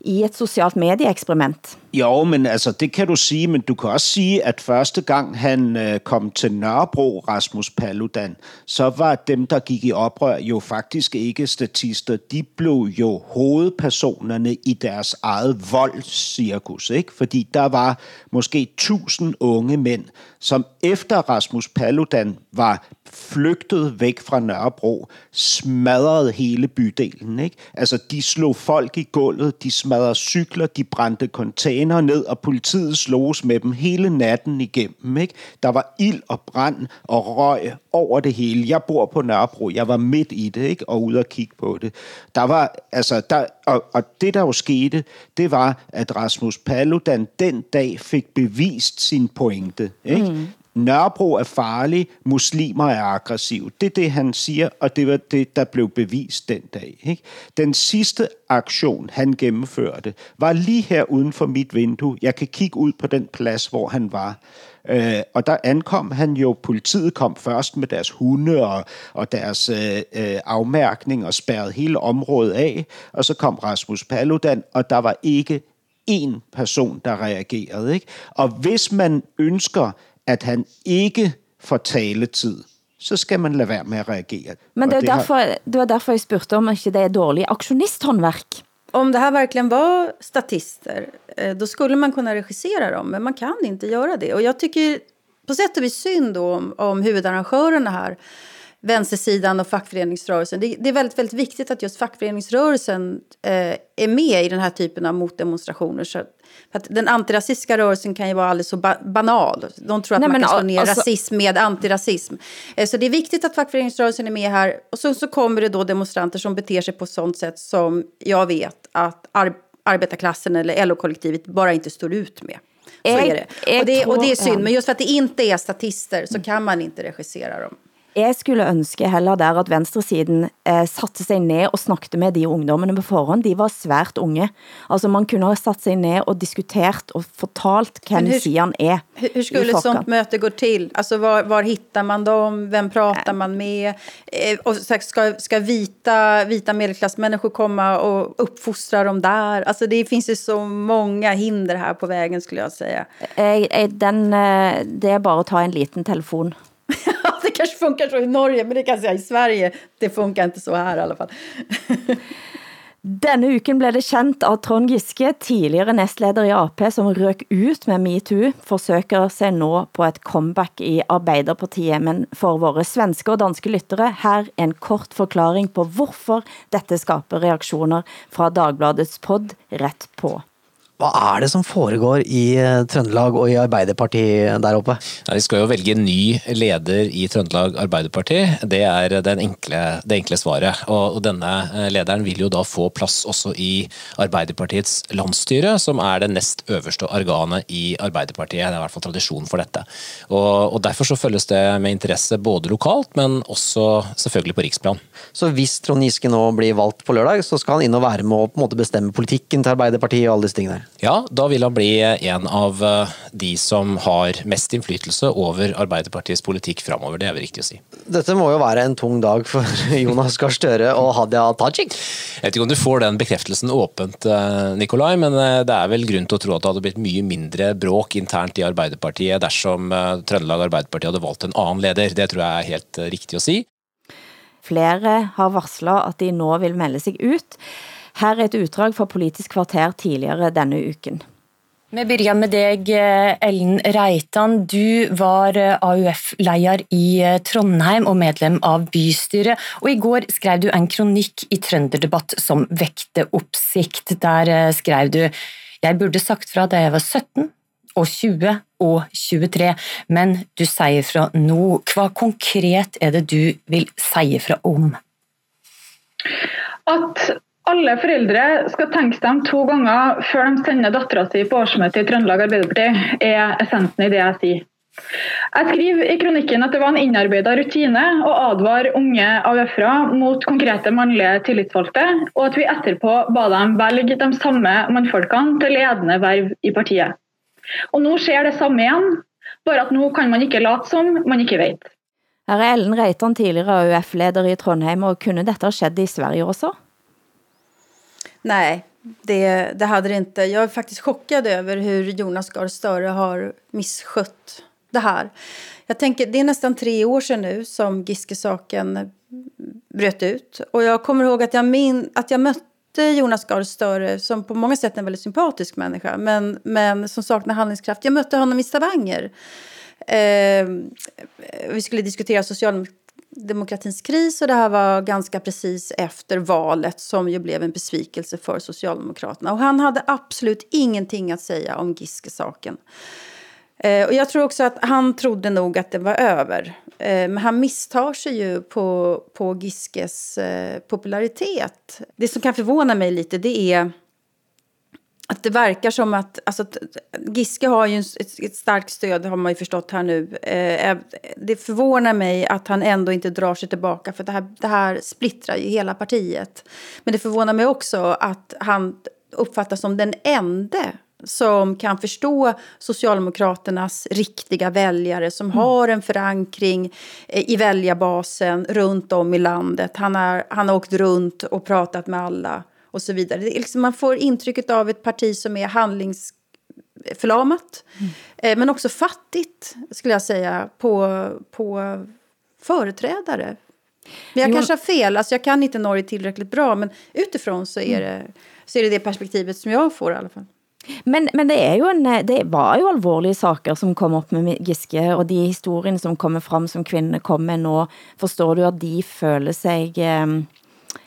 i ett socialt medieexperiment. Jo, men altså, det kan du sige, men du kan også sige, at første gang han øh, kom til Nørrebro, Rasmus Paludan, så var dem, der gik i oprør, jo faktisk ikke statister. De blev jo hovedpersonerne i deres eget voldscirkus, ikke? Fordi der var måske tusind unge mænd, som efter Rasmus Paludan var flygtet væk fra Nørrebro, smadrede hele bydelen. Ikke? Altså, de slog folk i gulvet, de smadrede cykler, de brændte container ned, og politiet sloges med dem hele natten igennem. Ikke? Der var ild og brand og røg over det hele. Jeg bor på Nørrebro, jeg var midt i det, ikke? og ude og kigge på det. Der var, altså, der, og, og det, der jo skete, det var, at Rasmus Paludan den dag fik bevist sin pointe. Ikke? Mm. Nørrebro er farlig, muslimer er aggressive. Det er det, han siger, og det var det, der blev bevist den dag. Ikke? Den sidste aktion, han gennemførte, var lige her uden for mit vindue. Jeg kan kigge ud på den plads, hvor han var. Øh, og der ankom han jo, politiet kom først med deres hunde og, og deres øh, øh afmærkning og spærrede hele området af, og så kom Rasmus Paludan, og der var ikke en person, der reagerede. Ikke? Og hvis man ønsker at han ikke får taletid, så skal man lade være med at reagere. Men det, är det, därför, har... det var därför jag spurgte om inte det är dålig aktionisthåndverk. Om det här verkligen var statister, eh, då skulle man kunna regissera dem, men man kan inte göra det. Och jag tycker på sätt och vis synd om, om huvudarrangörerna här, vänstersidan och fackföreningsrörelsen. Det, det, är väldigt, väldigt viktigt att just fackföreningsrörelsen eh, är med i den här typen av motdemonstrationer. Så att den antirasistiska rörelsen kan ju vara alldeles så ba banal. De tror att Nej, man kan slå ner alltså... rasism med antirasism. Eh, så det är viktigt att fackföreningsrörelsen är med här. Och så, så kommer det då demonstranter som beter sig på sånt sätt som jag vet att ar arbetarklassen eller LO-kollektivet bara inte står ut med. Så är det. Och det, och det är synd, men just för att det inte är statister så kan man inte regissera dem. Jeg skulle ønske heller der at venstresiden eh, satte sig ned og snakkede med de ungdommene på forhånd. De var svært unge. Altså man kunne ha satt sig ned og diskutert og fortalt hvem hur, sidan är. Hur, skulle ett sånt möte gå till? Alltså var, var hittar man dem? Vem pratar man med? Eh, och ska, ska vita, vita medelklassmänniskor komma och uppfostra dem där? Alltså det finns ju så många hinder här på vägen skulle jag säga. Eh, den, eh, det är bara att ta en liten telefon kanske funkar så i Norge, men det kan jag säga i Sverige. Det funkar inte så här i alla fall. Denne uken blev det känt att Trond Giske, tidigare nästledare i AP, som rök ut med MeToo, försöker sig nå på ett comeback i Arbeiderpartiet. Men för våra svenska och danska lyttere, här en kort förklaring på varför detta skapar reaktioner från Dagbladets podd Rätt på. Hva er det som foregår i eh, Trøndelag og i Arbeiderpartiet der oppe? Ja, de skal jo velge ny leder i Trøndelag Arbeiderparti. Det er enkle, det enkle svaret. Og, denne eh, lederen vil jo da få plass også i Arbeiderpartiets landsstyre, som er det nest øverste organet i Arbeiderpartiet. Det er i hvert fall tradisjon for dette. Og, og Derfor så følges det med interesse både lokalt, men også selvfølgelig på riksplan. Så hvis Trond Giske nå blir valgt på lørdag, så skal han inn og være med å bestemme politikken til Arbeiderpartiet og alle disse tingene? Ja, da vil han bli en av eh, de som har mest innflytelse over Arbeiderpartiets politikk framover. Det er vel riktig å si. Dette må jo være en tung dag for Jonas Gahr Støre og Hadia Tajik? Jeg vet ikke om du får den bekreftelsen åpent, eh, Nikolai, men eh, det er vel grunn til å tro at det hadde blitt mye mindre bråk internt i Arbeiderpartiet dersom Trøndelag Arbeiderparti hadde valgt en annen leder. Det tror jeg er helt riktig å si. Flere har varslet at de nå vil melde seg ut. Her er et utdrag fra Politisk kvarter tidligere denne uken. Vi begynner med deg, Ellen Reitan. Du var AUF-leder i Trondheim og medlem av bystyret. Og I går skrev du en kronikk i Trønderdebatt som vekte oppsikt. Der skrev du Jeg burde sagt fra da jeg var 17 og 20 og 23, men du sier fra nå. Hva konkret er det du vil si fra om? At alle foreldre skal tenke seg om to ganger før de sender dattera si på årsmøte i Trøndelag Arbeiderparti, er essensen i det jeg sier. Jeg skriver i kronikken at det var en innarbeida rutine å advare unge AUF-ere mot konkrete mannlige tillitsvalgte, og at vi etterpå ba dem velge de samme mannfolkene til ledende verv i partiet. Og nå skjer det samme igjen, bare at nå kan man ikke late som man ikke vet. Her er Ellen Reitan, tidligere AUF-leder i Trondheim, og kunne dette skjedd i Sverige også? Nej, det, det hade det inte. Jag är faktiskt chockad över hur Jonas Gahr Støre har misskött det här. Jag tänker, det är nästan tre år sedan nu som Giske-saken bröt ut. Och jag kommer ihåg att jag, min, att jag mötte Jonas Gahr Støre som på många sätt är en väldigt sympatisk människa men, men som saknar handlingskraft. Jag mötte honom i Stavanger. Eh, vi skulle diskutera Demokratins kris och det här var ganska precis efter valet som ju blev en besvikelse för Socialdemokraterna. Och han hade absolut ingenting att säga om Giske-saken. Eh, och jag tror också att han trodde nog att det var över. Eh, men han misstar sig ju på, på Giskes eh, popularitet. Det som kan förvåna mig lite det är att det verkar som att, alltså, Giske har ju ett, ett starkt stöd har man ju förstått här nu. Eh, det förvånar mig att han ändå inte drar sig tillbaka för det här, det här splittrar ju hela partiet. Men det förvånar mig också att han uppfattas som den enda som kan förstå Socialdemokraternas riktiga väljare som mm. har en förankring eh, i väljarbasen runt om i landet. Han, är, han har åkt runt och pratat med alla och så vidare. Liksom, man får intrycket av ett parti som är handlingsförlamat mm. Eh, men också fattigt, skulle jag säga, på, på företrädare. Men jag jo. kanske har fel, alltså jag kan inte Norge tillräckligt bra men utifrån så är, mm. det, så är det det perspektivet som jag får i alla fall. Men, men det, är ju en, det var ju allvarliga saker som kom upp med Giske och de historier som kommer fram som kvinnor kom med nu. Förstår du att de føler sig ehm,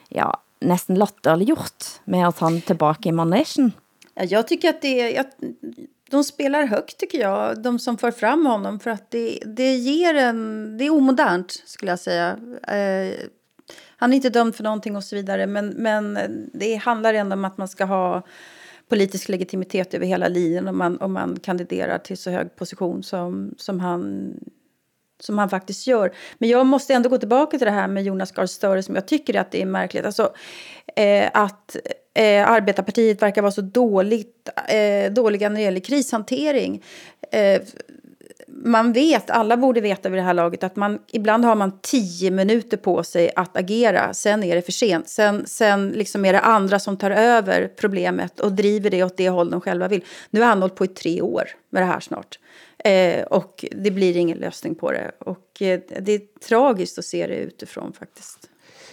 ja, nästan latterliggjort med att han tillbaka i manegen? Ja, jag tycker att det jag, de spelar högt tycker jag, de som för fram honom för att det, det ger en, det är omodernt skulle jag säga. Eh, han är inte dömd för någonting och så vidare men, men det handlar ändå om att man ska ha politisk legitimitet över hela linjen om man, om man kandiderar till så hög position som, som, han, som han faktiskt gör. Men jag måste ändå gå tillbaka till det här med Jonas Gahr Støre som jag tycker att det är märkligt. Alltså, eh, att eh, Arbetarpartiet verkar vara så dåligt, eh, dåliga när det gäller krishantering. Eh, man vet, alla borde veta vid det här laget, att man, ibland har man tio minuter på sig att agera. Sen är det för sent. Sen, sen liksom är det andra som tar över problemet och driver det åt det håll de själva vill. Nu har han hållit på i tre år med det här snart. Eh, och det blir ingen lösning på det. Och eh, det är tragiskt att se det utifrån faktiskt.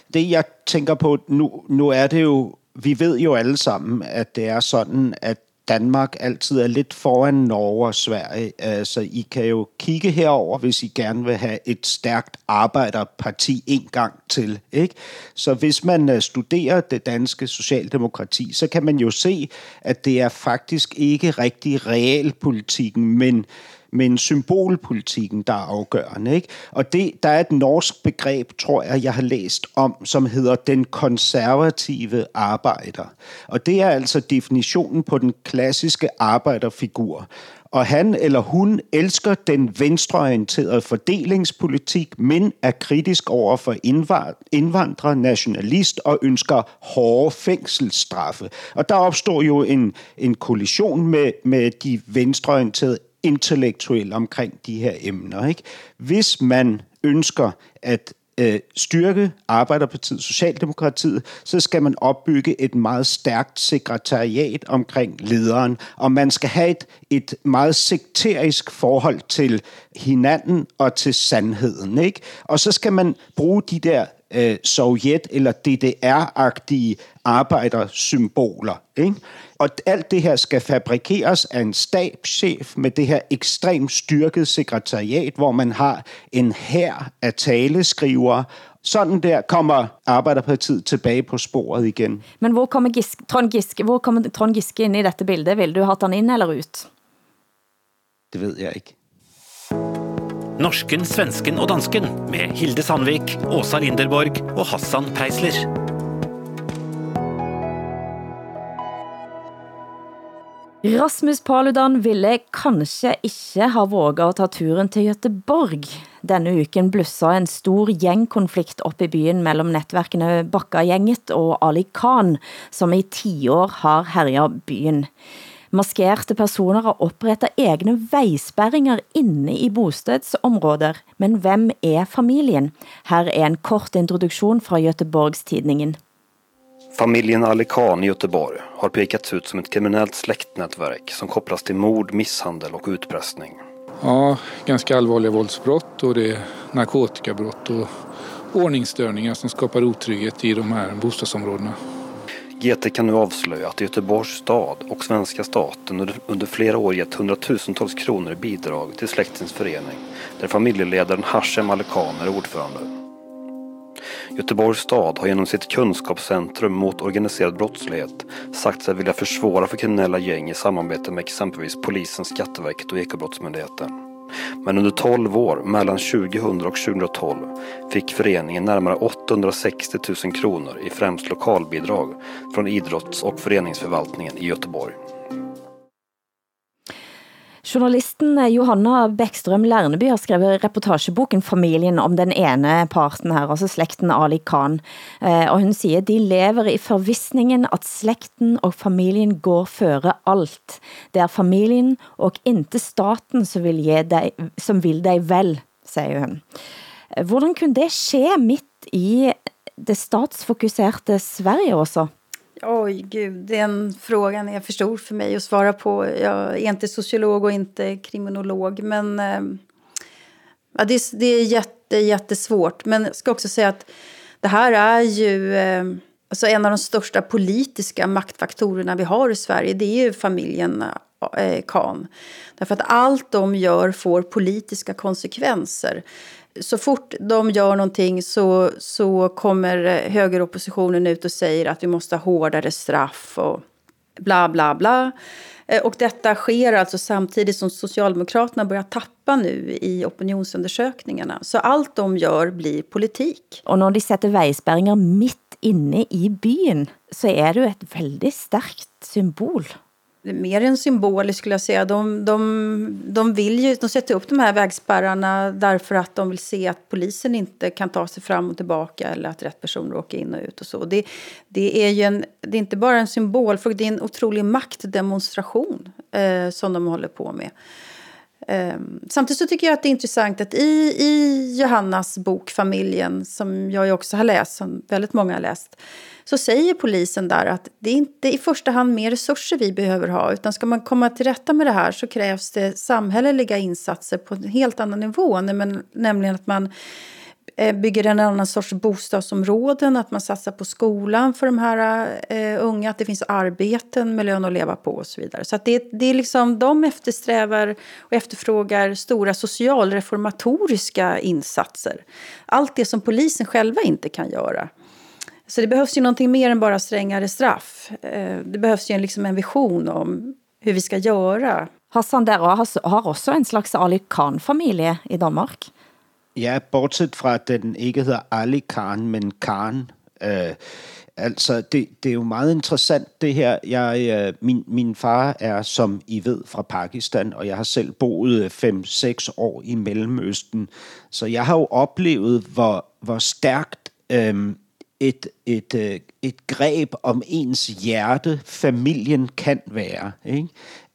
Det jag tänker på, nu, nu är det ju, vi vet ju allesammans att det är så att Danmark alltid är lite foran Norge och Sverige. Eh, så I kan ju kigge herover, om I gärna vill ha ett starkt arbetarparti en gång till. Ikke? Så om man eh, studerar det danska socialdemokrati, så kan man ju se, att det är faktiskt inte riktigt realpolitiken, men men symbolpolitikken, der er afgørende. Ikke? Og det, der er et norsk begreb, tror jeg, jeg har læst om, som hedder den konservative arbejder. Og det er altså definitionen på den klassiske arbejderfigur. Og han eller hun elsker den venstreorienterede fordelingspolitik, men er kritisk over for indvandrere, nationalist og ønsker hårde fængselsstraffe. Og der opstår jo en, en kollision med, med de venstreorienterede intellektuel omkring de her emner. Ikke? Hvis man ønsker at øh, styrke Arbejderpartiet, Socialdemokratiet, så skal man opbygge et meget stærkt sekretariat omkring lederen, og man skal have et, et meget sekterisk forhold til hinanden og til sandheden. Ikke? Og så skal man bruge de der øh, Sovjet- eller DDR-agtige arbejdersymboler. Ikke? Og alt det her skal fabrikeres af en stabschef med det her ekstremt styrket sekretariat, hvor man har en hær af taleskrivere. Sådan der kommer Arbeiderpartiet tilbage på sporet igen. Men hvor kommer Giske, Trond, Giske, hvor kommer Trond Giske ind i dette billede? Vil du have han ind eller ut? Det ved jeg ikke. Norsken, svensken og dansken med Hilde Sandvik, Åsa Linderborg og Hassan Preisler. Rasmus Paludan ville kanskje ikke ha våget ta turen til Göteborg. Denne uken blussa en stor gjengkonflikt op i byen mellan nätverken Bakka-gjenget og Ali Khan, som i tio år har herjet byen. Maskerte personer har opprettet egne vejspærringer inne i bostedsområder, men hvem er familien? Her er en kort introduktion fra Göteborgs tidningen. Familjen Ali Khan i Göteborg har pekats ut som ett kriminellt släktnätverk som kopplas till mord, misshandel och utpressning. Ja, ganska allvarliga våldsbrott och det är narkotikabrott och ordningsstörningar som skapar otrygghet i de här bostadsområdena. GT kan nu avslöja att Göteborgs stad och svenska staten under flera år gett hundratusentals kronor i bidrag till släktens förening där familjeledaren Hashem Ali Khan är ordförande. Göteborgs stad har genom sitt kunskapscentrum mot organiserad brottslighet sagt sig vilja försvåra för kriminella gäng i samarbete med exempelvis polisen, Skatteverket och Ekobrottsmyndigheten. Men under 12 år, mellan 2000 och 2012, fick föreningen närmare 860 000 kronor i främst lokalbidrag från idrotts- och föreningsförvaltningen i Göteborg. Journalisten eh, Johanna Bäckström Lerneby har skrevet reportageboken Familjen om den ene parten her, altså slægten Ali Khan. Eh, og hun siger, de lever i förvissningen at släkten og familien går føre alt. Det er familien og inte staten som vil, ge dig, som vil dig vel, siger hun. Hvordan kunne det ske midt i det statsfokuserade Sverige også? Oj, gud, den frågan är för stor för mig att svara på. Jag är inte sociolog och inte kriminolog, men eh, ja, det, det är jätte, jättesvårt. Men jag ska också säga att det här är ju eh, alltså en av de största politiska maktfaktorerna vi har i Sverige. Det är ju familjen eh, Khan. Därför att allt de gör får politiska konsekvenser så fort de gör någonting så, så kommer högeroppositionen ut och säger att vi måste ha hårdare straff och bla bla bla. Eh, och detta sker alltså samtidigt som Socialdemokraterna börjar tappa nu i opinionsundersökningarna. Så allt de gör blir politik. Och när de sätter vägspärringar mitt inne i byn så är det ju ett väldigt starkt symbol mer än symboliskt skulle jag säga. De, de, de, vill ju, de sätter upp de här vägspärrarna därför att de vill se att polisen inte kan ta sig fram och tillbaka eller att rätt person åker in och ut och så. Det, det är ju en, det är inte bara en symbol, för det är en otrolig maktdemonstration eh, som de håller på med. Ehm, samtidigt så tycker jag att det är intressant att i, i Johannas bok Familjen, som jag ju också har läst, som väldigt många har läst, så säger polisen där att det är inte i första hand mer resurser vi behöver ha utan ska man komma till rätta med det här så krävs det samhälleliga insatser på en helt annan nivå, nämligen att man Eh, bygger en annan sorts bostadsområden, att man satsar på skolan för de här eh, unga, att det finns arbeten med lön att leva på och så vidare. Så att det, det är liksom, de eftersträvar och efterfrågar stora socialreformatoriska insatser. Allt det som polisen själva inte kan göra. Så det behövs ju någonting mer än bara strängare straff. Eh, det behövs ju liksom en vision om hur vi ska göra. Hassan, der har, också en slags Ali Khan-familj i Danmark. Ja, bortset fra at den ikke hedder Ali Khan, men Khan. Øh, altså, det, det er jo meget interessant det her. Jeg, øh, min, min far er, som I ved, fra Pakistan, og jeg har selv boet øh, 5-6 år i Mellemøsten. Så jeg har jo oplevet, hvor, hvor stærkt øh, et, et, øh, et greb om ens hjerte, familien kan være. Ikke?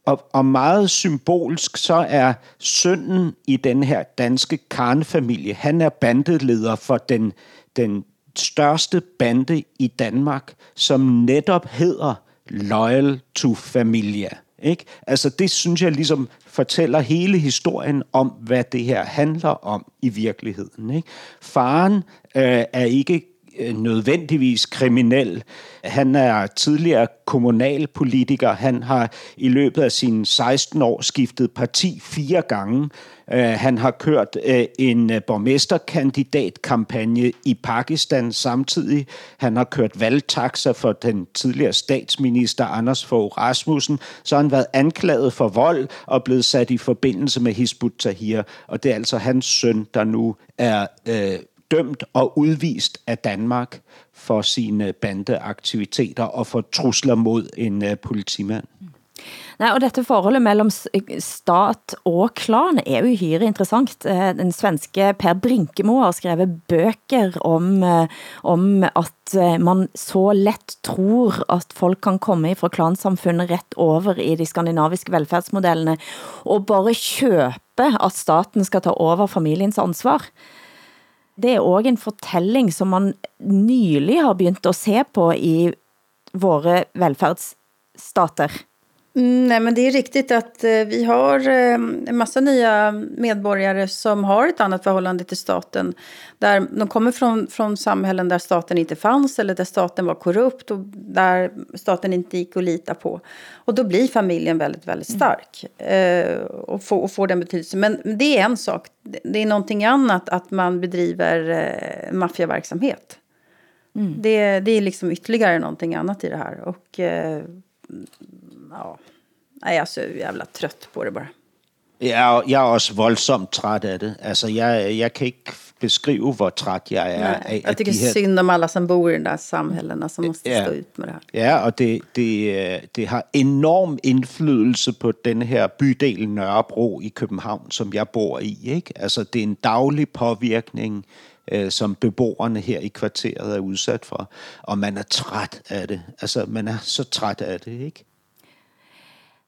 Og, og meget symbolsk, så er sønnen i den her danske karnefamilie, han er bandeleder for den, den største bande i Danmark, som netop hedder Loyal to Familia. Ikke? Altså det synes jeg ligesom fortæller hele historien om, hvad det her handler om i virkeligheden. Ikke? Faren øh, er ikke Øh, nødvendigvis kriminel. Han er tidligere kommunalpolitiker. Han har i løbet af sine 16 år skiftet parti fire gange. Øh, han har kørt øh, en borgmästarkandidatkampanj borgmesterkandidatkampagne i Pakistan samtidig. Han har kørt valtaxa for den tidligere statsminister Anders Fogh Rasmussen. Så har han været anklaget for vold og blevet sat i forbindelse med Hizb ut-Tahrir. Og det er altså hans søn, der nu er uh, dømt og udvist af Danmark for sine bandeaktiviteter og for trusler mod en øh, politimand. Nej, og dette forholdet mellem stat og klan er jo hyre interessant. Eh, den svenske Per Brinkemo har skrevet bøker om, eh, om at eh, man så let tror at folk kan komme fra klansamfundet rett over i de skandinaviske velfærdsmodellene og bare købe at staten skal ta over familiens ansvar. Det är också en fortelling som man nylig har begynt se på i våra välfärdsstater. Mm, nej, men det är riktigt att eh, vi har eh, en massa nya medborgare som har ett annat förhållande till staten. Där de kommer från, från samhällen där staten inte fanns eller där staten var korrupt och där staten inte gick att lita på. Och då blir familjen väldigt, väldigt stark eh, och, får, och får den betydelsen. Men det är en sak. Det är någonting annat att man bedriver maffiaverksamhet. Mm. Det, det är liksom ytterligare någonting annat i det här. Och... Ja, jeg er så jävla trött på det bara. Ja, jeg er også voldsomt træt af det. Altså, jeg, jeg kan ikke beskrive, hvor træt jeg er Nej, af Jeg tycker her... synd om alla som bor i de der samhällena som måste ja, stå ut med det her. Ja, og det, det, det har enorm indflydelse på den her bydel Nørrebro i København, som jeg bor i. Ikke? Altså, det er en daglig påvirkning, øh, som beboerne her i kvarteret er udsat for. Og man er træt af det. Altså, man er så træt af det, ikke?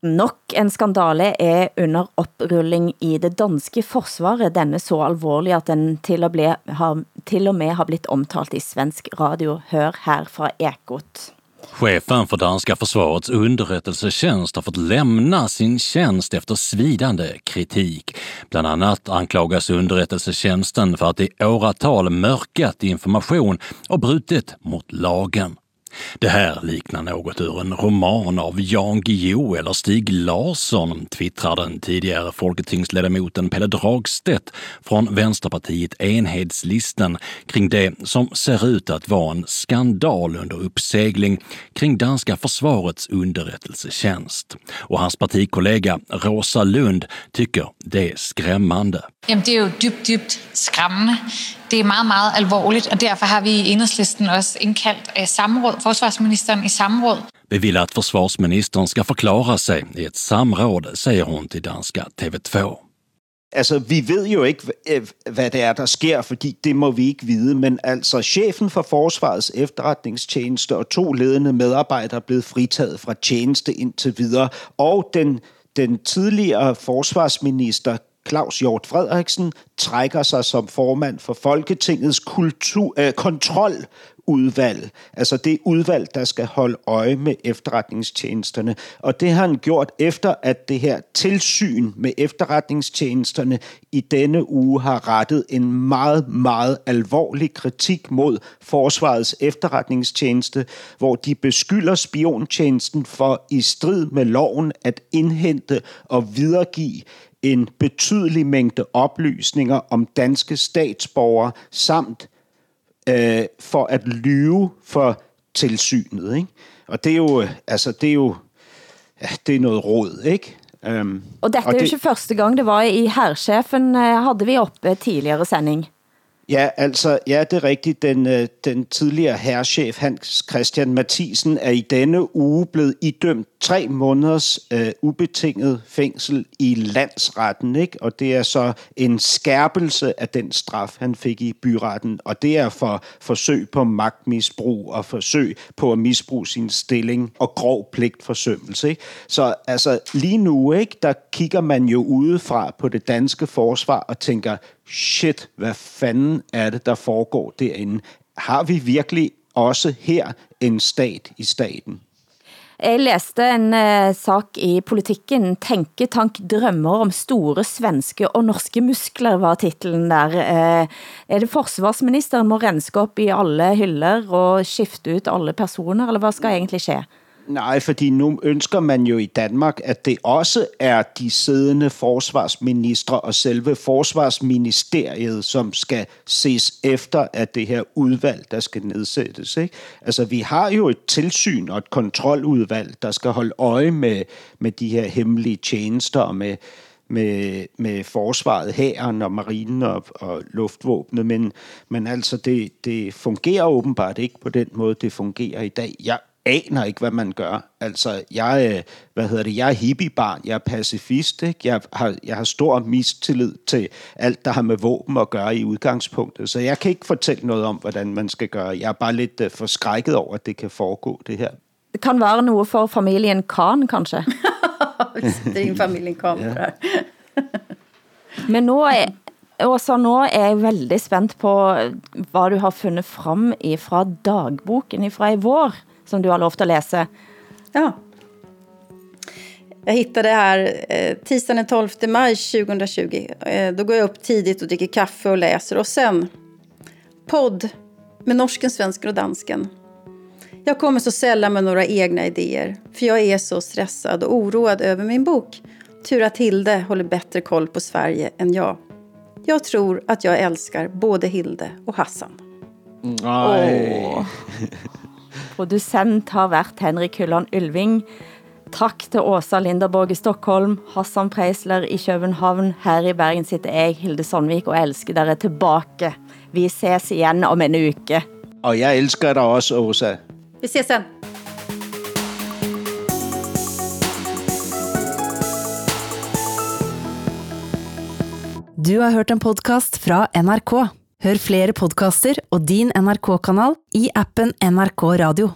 Nok en skandale er under opprulling i det danske forsvaret. Denne så alvorlig at den til og, ble, har, til og med har blivit omtalt i svensk radio. Hør her fra Ekot. Chefen för danska försvarets underrättelsetjänst har fått lämna sin tjänst efter svidande kritik. Bland annat anklagas underrättelsetjänsten för att i åratal mörkat information och brutit mot lagen. Det här liknar något ur en roman av Jan Guillou eller Stig Larsson, twittrar den tidigare folketingsledamoten Pelle Dragstedt från Vänsterpartiet Enhetslisten kring det som ser ut att vara en skandal under uppsegling kring danska försvarets underrättelsetjänst. Och hans partikollega Rosa Lund tycker det är skrämmande. Jamen, det er jo dybt, dybt skræmmende. Det er meget, meget alvorligt, og derfor har vi i enhedslisten også indkaldt eh, samråd, forsvarsministeren i samråd. Vi vill att försvarsministern ska förklara sig i ett samråd, säger hon till danska TV2. Altså, vi ved jo ikke, hvad det er, der sker, fordi det må vi ikke vide, men altså chefen for Forsvarets efterretningstjeneste og to ledende medarbejdere er blevet fritaget fra tjeneste indtil videre, og den, den tidligere forsvarsminister Claus Hjort Frederiksen trækker sig som formand for Folketingets kultur, øh, kontroludvalg. Altså det udvalg, der skal holde øje med efterretningstjenesterne. Og det har han gjort efter, at det her tilsyn med efterretningstjenesterne i denne uge har rettet en meget, meget alvorlig kritik mod Forsvarets efterretningstjeneste, hvor de beskylder spiontjenesten for i strid med loven at indhente og videregive en betydelig mængde oplysninger om danske statsborgere samt øh, for at lyve for tilsynet. Ikke? Og det er jo, altså, det er jo ja, det er noget råd, ikke? Um, og dette og er jo ikke første gang det var i herrchefen, øh, havde vi oppe tidligere sending. Ja, altså, ja, det er rigtigt. Den, øh, den tidligere herrchef Hans Christian Mathisen er i denne uge blevet idømt tre måneders øh, ubetinget fængsel i landsretten, ikke? og det er så en skærpelse af den straf, han fik i byretten, og det er for forsøg på magtmisbrug og forsøg på at misbruge sin stilling og grov pligtforsømmelse. Ikke? Så altså, lige nu, ikke, der kigger man jo udefra på det danske forsvar og tænker, shit, hvad fanden er det, der foregår derinde? Har vi virkelig også her en stat i staten? Jeg læste en eh, sak i Politikken. Tænketank drømmer om store svenske og norske muskler, var titlen der. Eh, er det forsvarsministeren må renske op i alle hyllor og skifte ut alle personer, eller hvad skal egentlig ske? Nej, fordi nu ønsker man jo i Danmark, at det også er de siddende forsvarsministre og selve forsvarsministeriet, som skal ses efter af det her udvalg, der skal nedsættes. Ikke? Altså, vi har jo et tilsyn og et kontroludvalg, der skal holde øje med, med de her hemmelige tjenester og med, med, med forsvaret, hæren og marinen og, og luftvåbnet, men, men altså det, det fungerer åbenbart ikke på den måde, det fungerer i dag. Jeg aner ikke, hvad man gør. Altså, jeg, øh, hvad hedder det, jeg er hippiebarn, jeg er pacifist, ikke? Jeg, har, jeg har stor mistillid til alt, der har med våben at gøre i udgangspunktet, så jeg kan ikke fortælle noget om, hvordan man skal gøre. Jeg er bare lidt uh, forskrækket over, at det kan foregå, det her. Det kan være noget for familien Kahn, kanskje? det er en familien Kahn. Ja. Men nu er, Åsa, nu er jeg veldig spændt på, hvad du har fundet frem fra dagboken fra i vår som du har lovat att läsa. Ja. Jag hittade här eh, tisdagen den 12 maj 2020. Eh, då går jag upp tidigt och dricker kaffe och läser. Och sen podd med norsken, svensken och dansken. Jag kommer så sällan med några egna idéer. För jag är så stressad och oroad över min bok. Tur att Hilde håller bättre koll på Sverige än jag. Jag tror att jag älskar både Hilde och Hassan. Nej. Producent har været Henrik Hylland Ylving. Tak til Åsa Linderborg i Stockholm, Hassan Preisler i København. Her i Bergen sitter jeg, Hilde Sandvik, og elsker dere tilbage. Vi ses igen om en uke. Og jeg elsker dig også, Åsa. Vi ses sen. Du har hørt en podcast fra NRK. Hør flere podcaster og din NRK-kanal i appen NRK Radio.